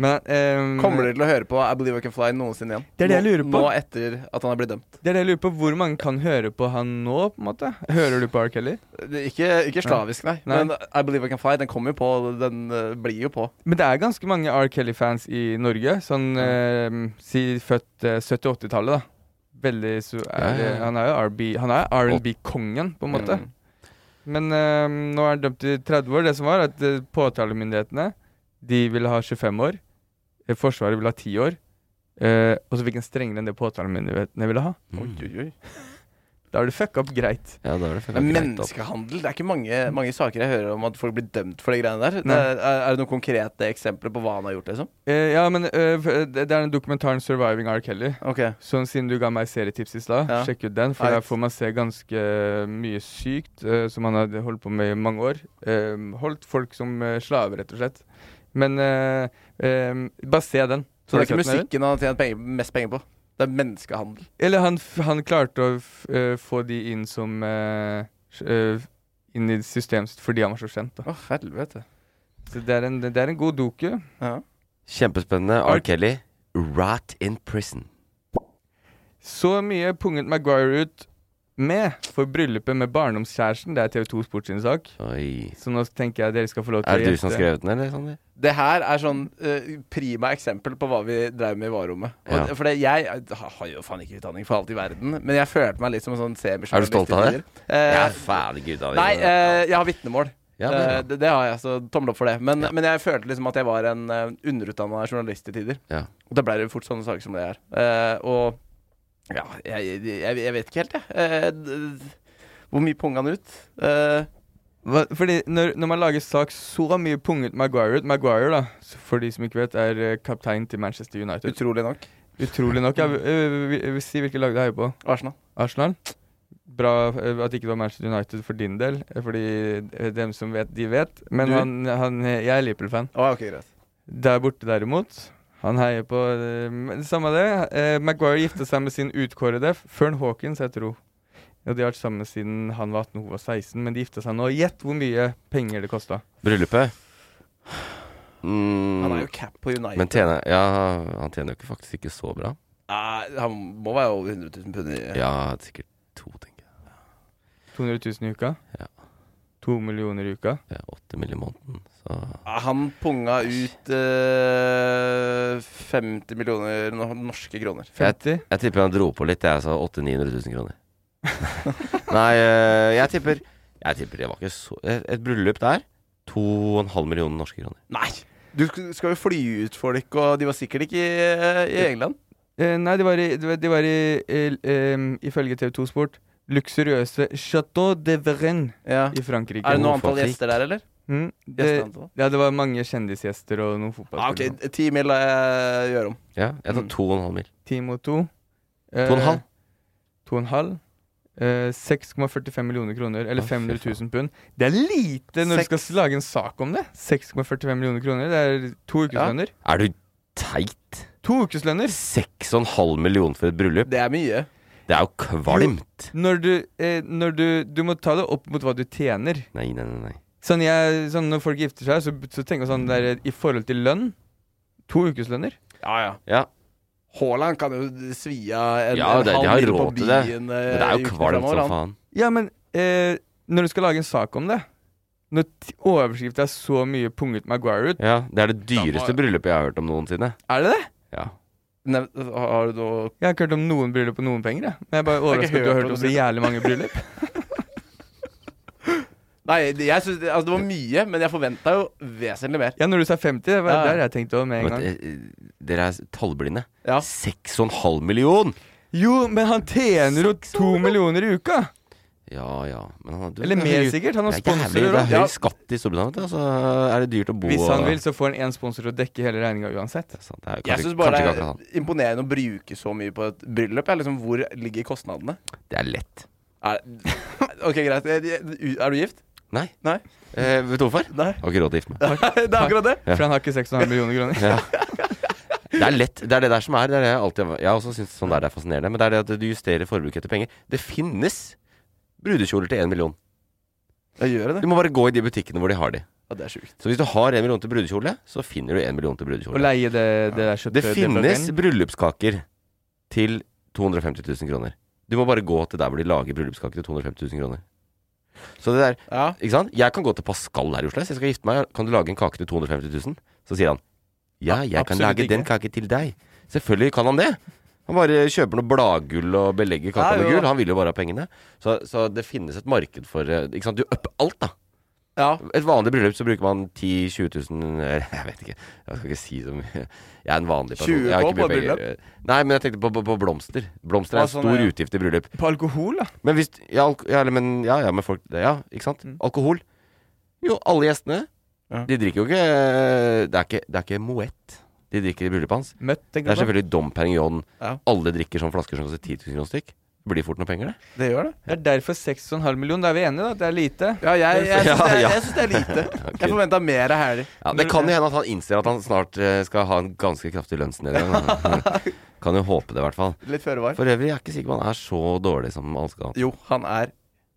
Men um, Kommer dere til å høre på I Believe I Can Fly noensinne igjen? Det er det jeg lurer på. Nå etter at han er blitt dømt. Det er det jeg lurer på. Hvor mange kan høre på han nå, på en måte? Hører du på R. Kelly? Ikke, ikke slavisk, nei. Nei. Men I Believe I Can Fly, den kommer jo på. Den uh, blir jo på. Men det er ganske mange R. Kelly-fans i Norge. Sånn ehm, si født uh, 70-80-tallet, da. Veldig så er det. Han er jo R&B-kongen, på en måte. Mm. Men ehm, nå er han dømt til 30 år. Det som var, at eh, påtalemyndighetene De ville ha 25 år. Eh, Forsvaret ville ha 10 år. Eh, og så fikk en strengere enn det påtalemyndighetene ville ha. Mm. Oi, oi, oi. Da har du fucka opp greit. Ja, da er det Men greit opp. menneskehandel Det er ikke mange, mange saker jeg hører om at folk blir dømt for de greiene der. Det er, er det noen konkrete eksempler på hva han har gjort, liksom? Eh, ja, men eh, det det er den dokumentaren 'Surviving R. Kelly'. Ok Sånn Siden du ga meg serietips i stad, Ja. sjekk ut den. For Right. der får man se ganske mye sykt eh, som han hadde holdt på med i mange år. Eh, holdt folk som eh, slaver, rett og slett. Men eh, eh, bare se den. Så det er ikke musikken han har tjent penger, mest penger på? Det er menneskehandel. Eller han, han klarte å f eh, få de inn som uh, eh, Inn i systemet sitt fordi han var så kjent. Å, oh, helvete. Så det er en, det er en god doku. Ja. Kjempespennende. R. R. Kelly, Rat in Prison. Så mye punget Maguire ut med for bryllupet med barndomskjæresten. Det er TV2 Sports sin sak. Oi. Så nå tenker jeg dere skal få lov til Er det å du som har skrevet den, eller? Sander? Det her er sånn uh, prima eksempel på hva vi drev med i varerommet. Ja. For det, jeg har jo faen ikke utdanning for alt i verden, men jeg følte meg litt som en sånn semisjournalist. Er du stolt av det? Uh, jeg er Ja, faen av Nei, uh, jeg har vitnemål. Ja, Eh, det det, det har jeg, så tommel opp for det. Men, Ja. men jeg følte liksom at jeg var en uh, underutdanna journalist i tider. Ja. Og da ble det fort sånne saker som det er. Eh, og ja, jeg, jeg, jeg vet ikke helt, jeg. Eh, hvor mye pung han ut? Eh, Hva, fordi når, når man lager sak så mye punget Maguire ut Maguire, da, for de som ikke vet, er eh, kaptein til Manchester United. utrolig nok. Utrolig nok. Vi- vi- si hvilket lag du heier på. Arsenal. Arsenal. bra at ikke det var Manchester United for din del, fordi dem som vet, de vet. Men han, han Jeg er Liverpool-fan. Å, okay, greit. Der borte derimot han heier på eh, Samme det. Eh, Maguire gifta seg med sin utkårede Fern Hawkins, jeg tror. Ja, de har vært sammen siden han var 18 og hun var 16, men de gifta seg nå. Gjett hvor mye penger det kosta. Bryllupet? Mm, Han er jo cap på United. men tjener Ja, han tjener jo ikke faktisk ikke så bra. Nei, han må være over 100 000 pund i Ja, sikkert to, tenker jeg. 200 000 i uka. Ja. To millioner i uka. Ja, 80 mill. i måneden. Så Han punga ut eh, 50 millioner norske kroner. 50. jeg tipper han dro på litt, jeg sa 800 000-900 000 kroner. Nei, eh, jeg tipper Jeg tipper det var ikke så Et, et bryllup der 2,5 millioner norske kroner. Nei! Du skal jo fly ut folk, og de var sikkert ikke i, i England. Eh, nei, de var i, de var, i, i eh, ifølge TV2 Sport luksuriøse Chateau de Verenne Ja. i Frankrike. Er det noe antall gjester der, eller? Mm, det, ja, det var mange kjendisgjester og noen Ah, fotballspillere. ok, ti mil lar jeg gjøre om. Ja, jeg tar to og en halv mill. Ti mot to. Eh, To og en halv? To og en halv. Eh, 6,45 millioner kroner, eller 500 000 pund. Det er lite når du skal lage en sak om det. 6,45 millioner kroner. Det er to ukeslønner. Er du teit? To ukeslønner! 6,5 millioner for et bryllup? Det er mye. Det er jo kvalmt! Når du, eh, når du Du må ta det opp mot hva du tjener. Nei, nei, nei. nei. Sånn, jeg, sånn Når folk gifter seg, så, så tenker jeg sånn der, i forhold til lønn To ukeslønner. Ja, ja. Ja, Haaland kan jo svi av en, Ja, en det- de halv har mil på byen. det. men det er jo kvalmt som faen. Ja, men eh, når du skal lage en sak om det Når overskrifta er så mye punget Maguire ut Ja, Det er det dyreste må- bryllupet jeg har hørt om noensinne. Er det det? Ja. Nev, har du noe Jeg har ikke hørt om noen bryllup og noen penger. Jeg. Men jeg er bare overrasket at du har hørt om så jævlig mange bryllup. Nei, det- jeg synes, altså, det var mye, men jeg forventa jo vesentlig mer. Ja, når du sa 50, det var Ja. der jeg tenkte over med en gang. eh, dere er tallblinde. Ja. 6,5 million! Jo, men han tjener jo to millioner i uka! Ja ja. Men han, du, Eller er mer sikkert. Han har Det er jævlig, sponsorer det er høy skatt i Storbritannia. Altså Så er det dyrt å bo Hvis han vil, så får han én sponsor til å dekke hele regninga uansett. Det er sant, det er kanskje, Jeg syns bare det er imponerende å bruke så mye på et bryllup. Ja. Liksom, hvor ligger kostnadene? Det er lett. Er, ok, greit. Er du gift? Nei. Nei. Eh, vet du hvorfor? Nei. Har ikke råd til å gifte meg. det er akkurat det. Ja. For han har ikke 6,5 millioner kroner. Ja. Det er lett. Det er det der som er. Det er det jeg alltid Jeg har også syntes sånn der er fascinerende. Men det er det at du justerer forbruket etter penger. Det finnes brudekjoler til én million. Jeg gjør det. Du må bare gå i de butikkene hvor de har de. Ja, det er sjukt. Så hvis du har en million til brudekjole, så finner du en million til brudekjole. brudekjole. leie det, det der Det finnes bryllupskaker til 250 000 kroner. Du må bare gå til der hvor de lager bryllupskaker til 250 000 kroner. Så det der Ja. Ikke sant? Jeg kan gå til Pascal her i Oslo. Jeg skal gifte meg, kan du lage en kake til 250 000? Så sier han ja, jeg kan lage lage den ikke. kake til deg. Selvfølgelig kan han det. Han bare kjøper noe bladgull og belegger kaka med gull. Han vil jo bare ha pengene. Så, så det finnes et marked for eh, Ikke sant? Du upper alt, da. Ja. Et vanlig bryllup så bruker man 10 000-20 000 eh, Jeg vet ikke. Jeg skal ikke si så mye. Jeg er en vanlig person. 20 på på bryllup? Nei, men jeg tenkte på, på, på blomster. Blomster er en sånn, stor ja. utgift i bryllup. På alkohol, da. Men hvis Ja, men, ja, ja, men folk Ja, ikke sant? Mm. Alkohol. Jo, alle gjestene. De drikker jo ikke Det er ikke, det er ikke Moet de drikker i bryllupet hans. Møtt, Det er selvfølgelig Dom Perignon. Ja. Alle drikker sånne flasker som koster 10 000 kroner stykk. Det blir fort noe penger, det. Det gjør det. Det er derfor 6,5 millioner. Da er vi enige, da. Det er lite. Ja, jeg, jeg, syns det, er- Ja, ja. jeg syns det er lite. Jeg forventa mer her. Ja, det kan jo hende at han innser at han snart eh, skal ha en ganske kraftig lønnsnedgang. kan jo håpe det, i hvert fall. Litt føre var. For øvrig er jeg ikke sikker på han er så dårlig som alle skal ha. Jo, han er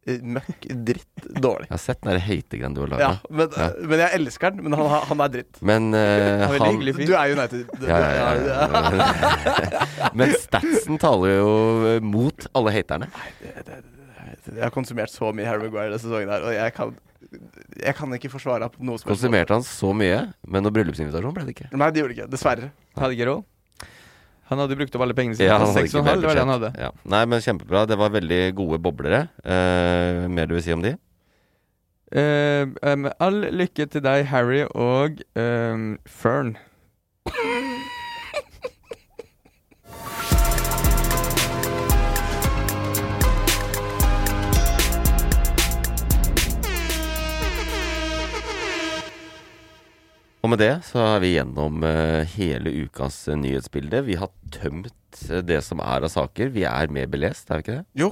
møkk dritt dårlig. Jeg har sett den der hategreien du har laga. Ja, men, Ja. men jeg elsker den. Men han, han er dritt. Men eh, er han. Du er United. Du- ja, ja, ja, ja. Men statsen taler jo eh, mot alle haterne. Jeg har konsumert så mye Harry Maguire denne sesongen her, og jeg kan, jeg kan ikke forsvare på noe som. Konsumerte han så mye, men noe bryllupsinvitasjon ble det ikke. Nei, det gjorde det ikke. Dessverre. Hadde ikke råd. Han hadde brukt opp alle pengene sine. Ja, han hadde ikke 6,5 mer det var det han hadde. Ja. Nei, men kjempebra. Det var veldig gode boblere. Eh, mer du vil si om de? Eh, em, all lykke til deg, Harry og Fern. Og med det så er vi gjennom eh, hele ukas eh, nyhetsbilde. Vi har tømt eh, det som er av saker. Vi er mer belest, er vi ikke det? Jo,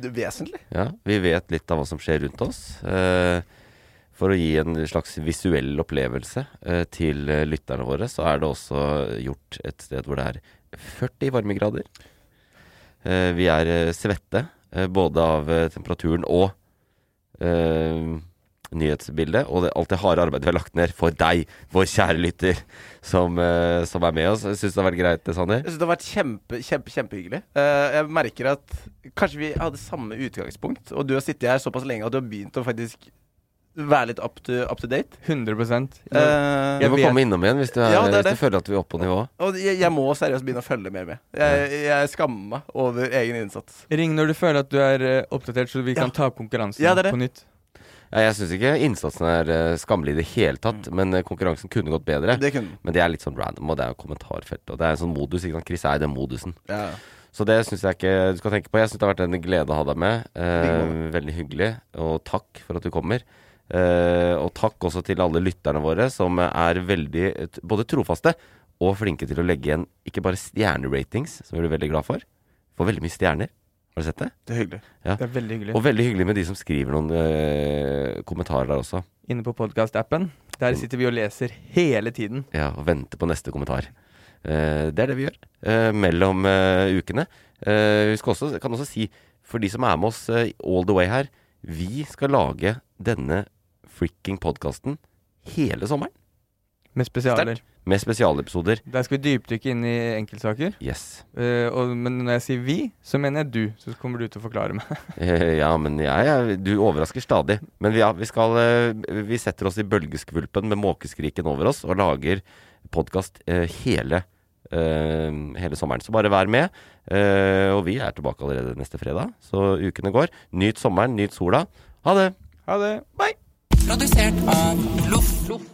vesentlig. Ja, Vi vet litt av hva som skjer rundt oss. For å gi en slags visuell opplevelse til lytterne våre, så er det også gjort et sted hvor det er 40 varmegrader. Vi er svette, både av temperaturen og nyhetsbildet. Og det, alt det harde arbeidet vi har lagt ned for deg, vår kjære lytter, som, uh, som er med oss. Syns det har vært greit, Sander? Jeg synes det har vært kjempe, kjempe, kjempehyggelig. Uh, jeg merker at kanskje vi hadde samme utgangspunkt, og du har sittet her såpass lenge at du har begynt å faktisk være litt up to, up to date. 100 Eh, Du må komme innom igjen hvis du, er, Ja, det er hvis det. du føler at vi er oppe på nivå. Og jeg, jeg må seriøst begynne å følge mer med. Jeg, jeg skammer meg over egen innsats. Ring når du føler at du er eh, oppdatert, så vi Ja. kan ta opp konkurransen Ja, det er det. på nytt. Ja, jeg syns ikke innsatsen er eh, skammelig i det hele tatt, men eh, konkurransen kunne gått bedre. Det kunne. Men det er litt sånn random, og det er jo kommentarfelt. Og det er en sånn modus. ikke sant? Chris er i den modusen. Ja. Så det syns jeg ikke du skal tenke på. Jeg syns det har vært en glede å ha deg med. Eh, veldig hyggelig. Og takk for at du kommer. Eh, og takk også til alle lytterne våre, som er veldig både trofaste og flinke til å legge igjen ikke bare stjerneratings, som vi blir veldig glad for. Får veldig mye stjerner. Har du sett det? Det er hyggelig. Ja. Det er veldig hyggelig. Og veldig hyggelig med de som skriver noen øh, kommentarer der også. Inne på podkast-appen. Der sitter vi og leser hele tiden. Ja, og venter på neste kommentar. Uh, det er det vi gjør uh, mellom uh, ukene. Vi skal også, kan også si, for de som er med oss all the way her, vi skal lage denne freaking podkasten hele sommeren. Med spesialer. Med spesialepisoder. Der skal vi dypdykke inn i enkeltsaker. Yes. Uh, og, men når jeg sier vi, så mener jeg du. Så kommer du til å forklare meg. uh, ja, men jeg, jeg, du overrasker stadig. Men vi, ja, vi skal uh, Vi setter oss i bølgeskvulpen med måkeskriken over oss og lager podkast hele, hele sommeren. Så bare vær med. Eh, og vi er tilbake allerede neste fredag, så ukene går. Nyt sommeren, nyt sola. Ha det. Ha det. Bye. Produsert av Loff.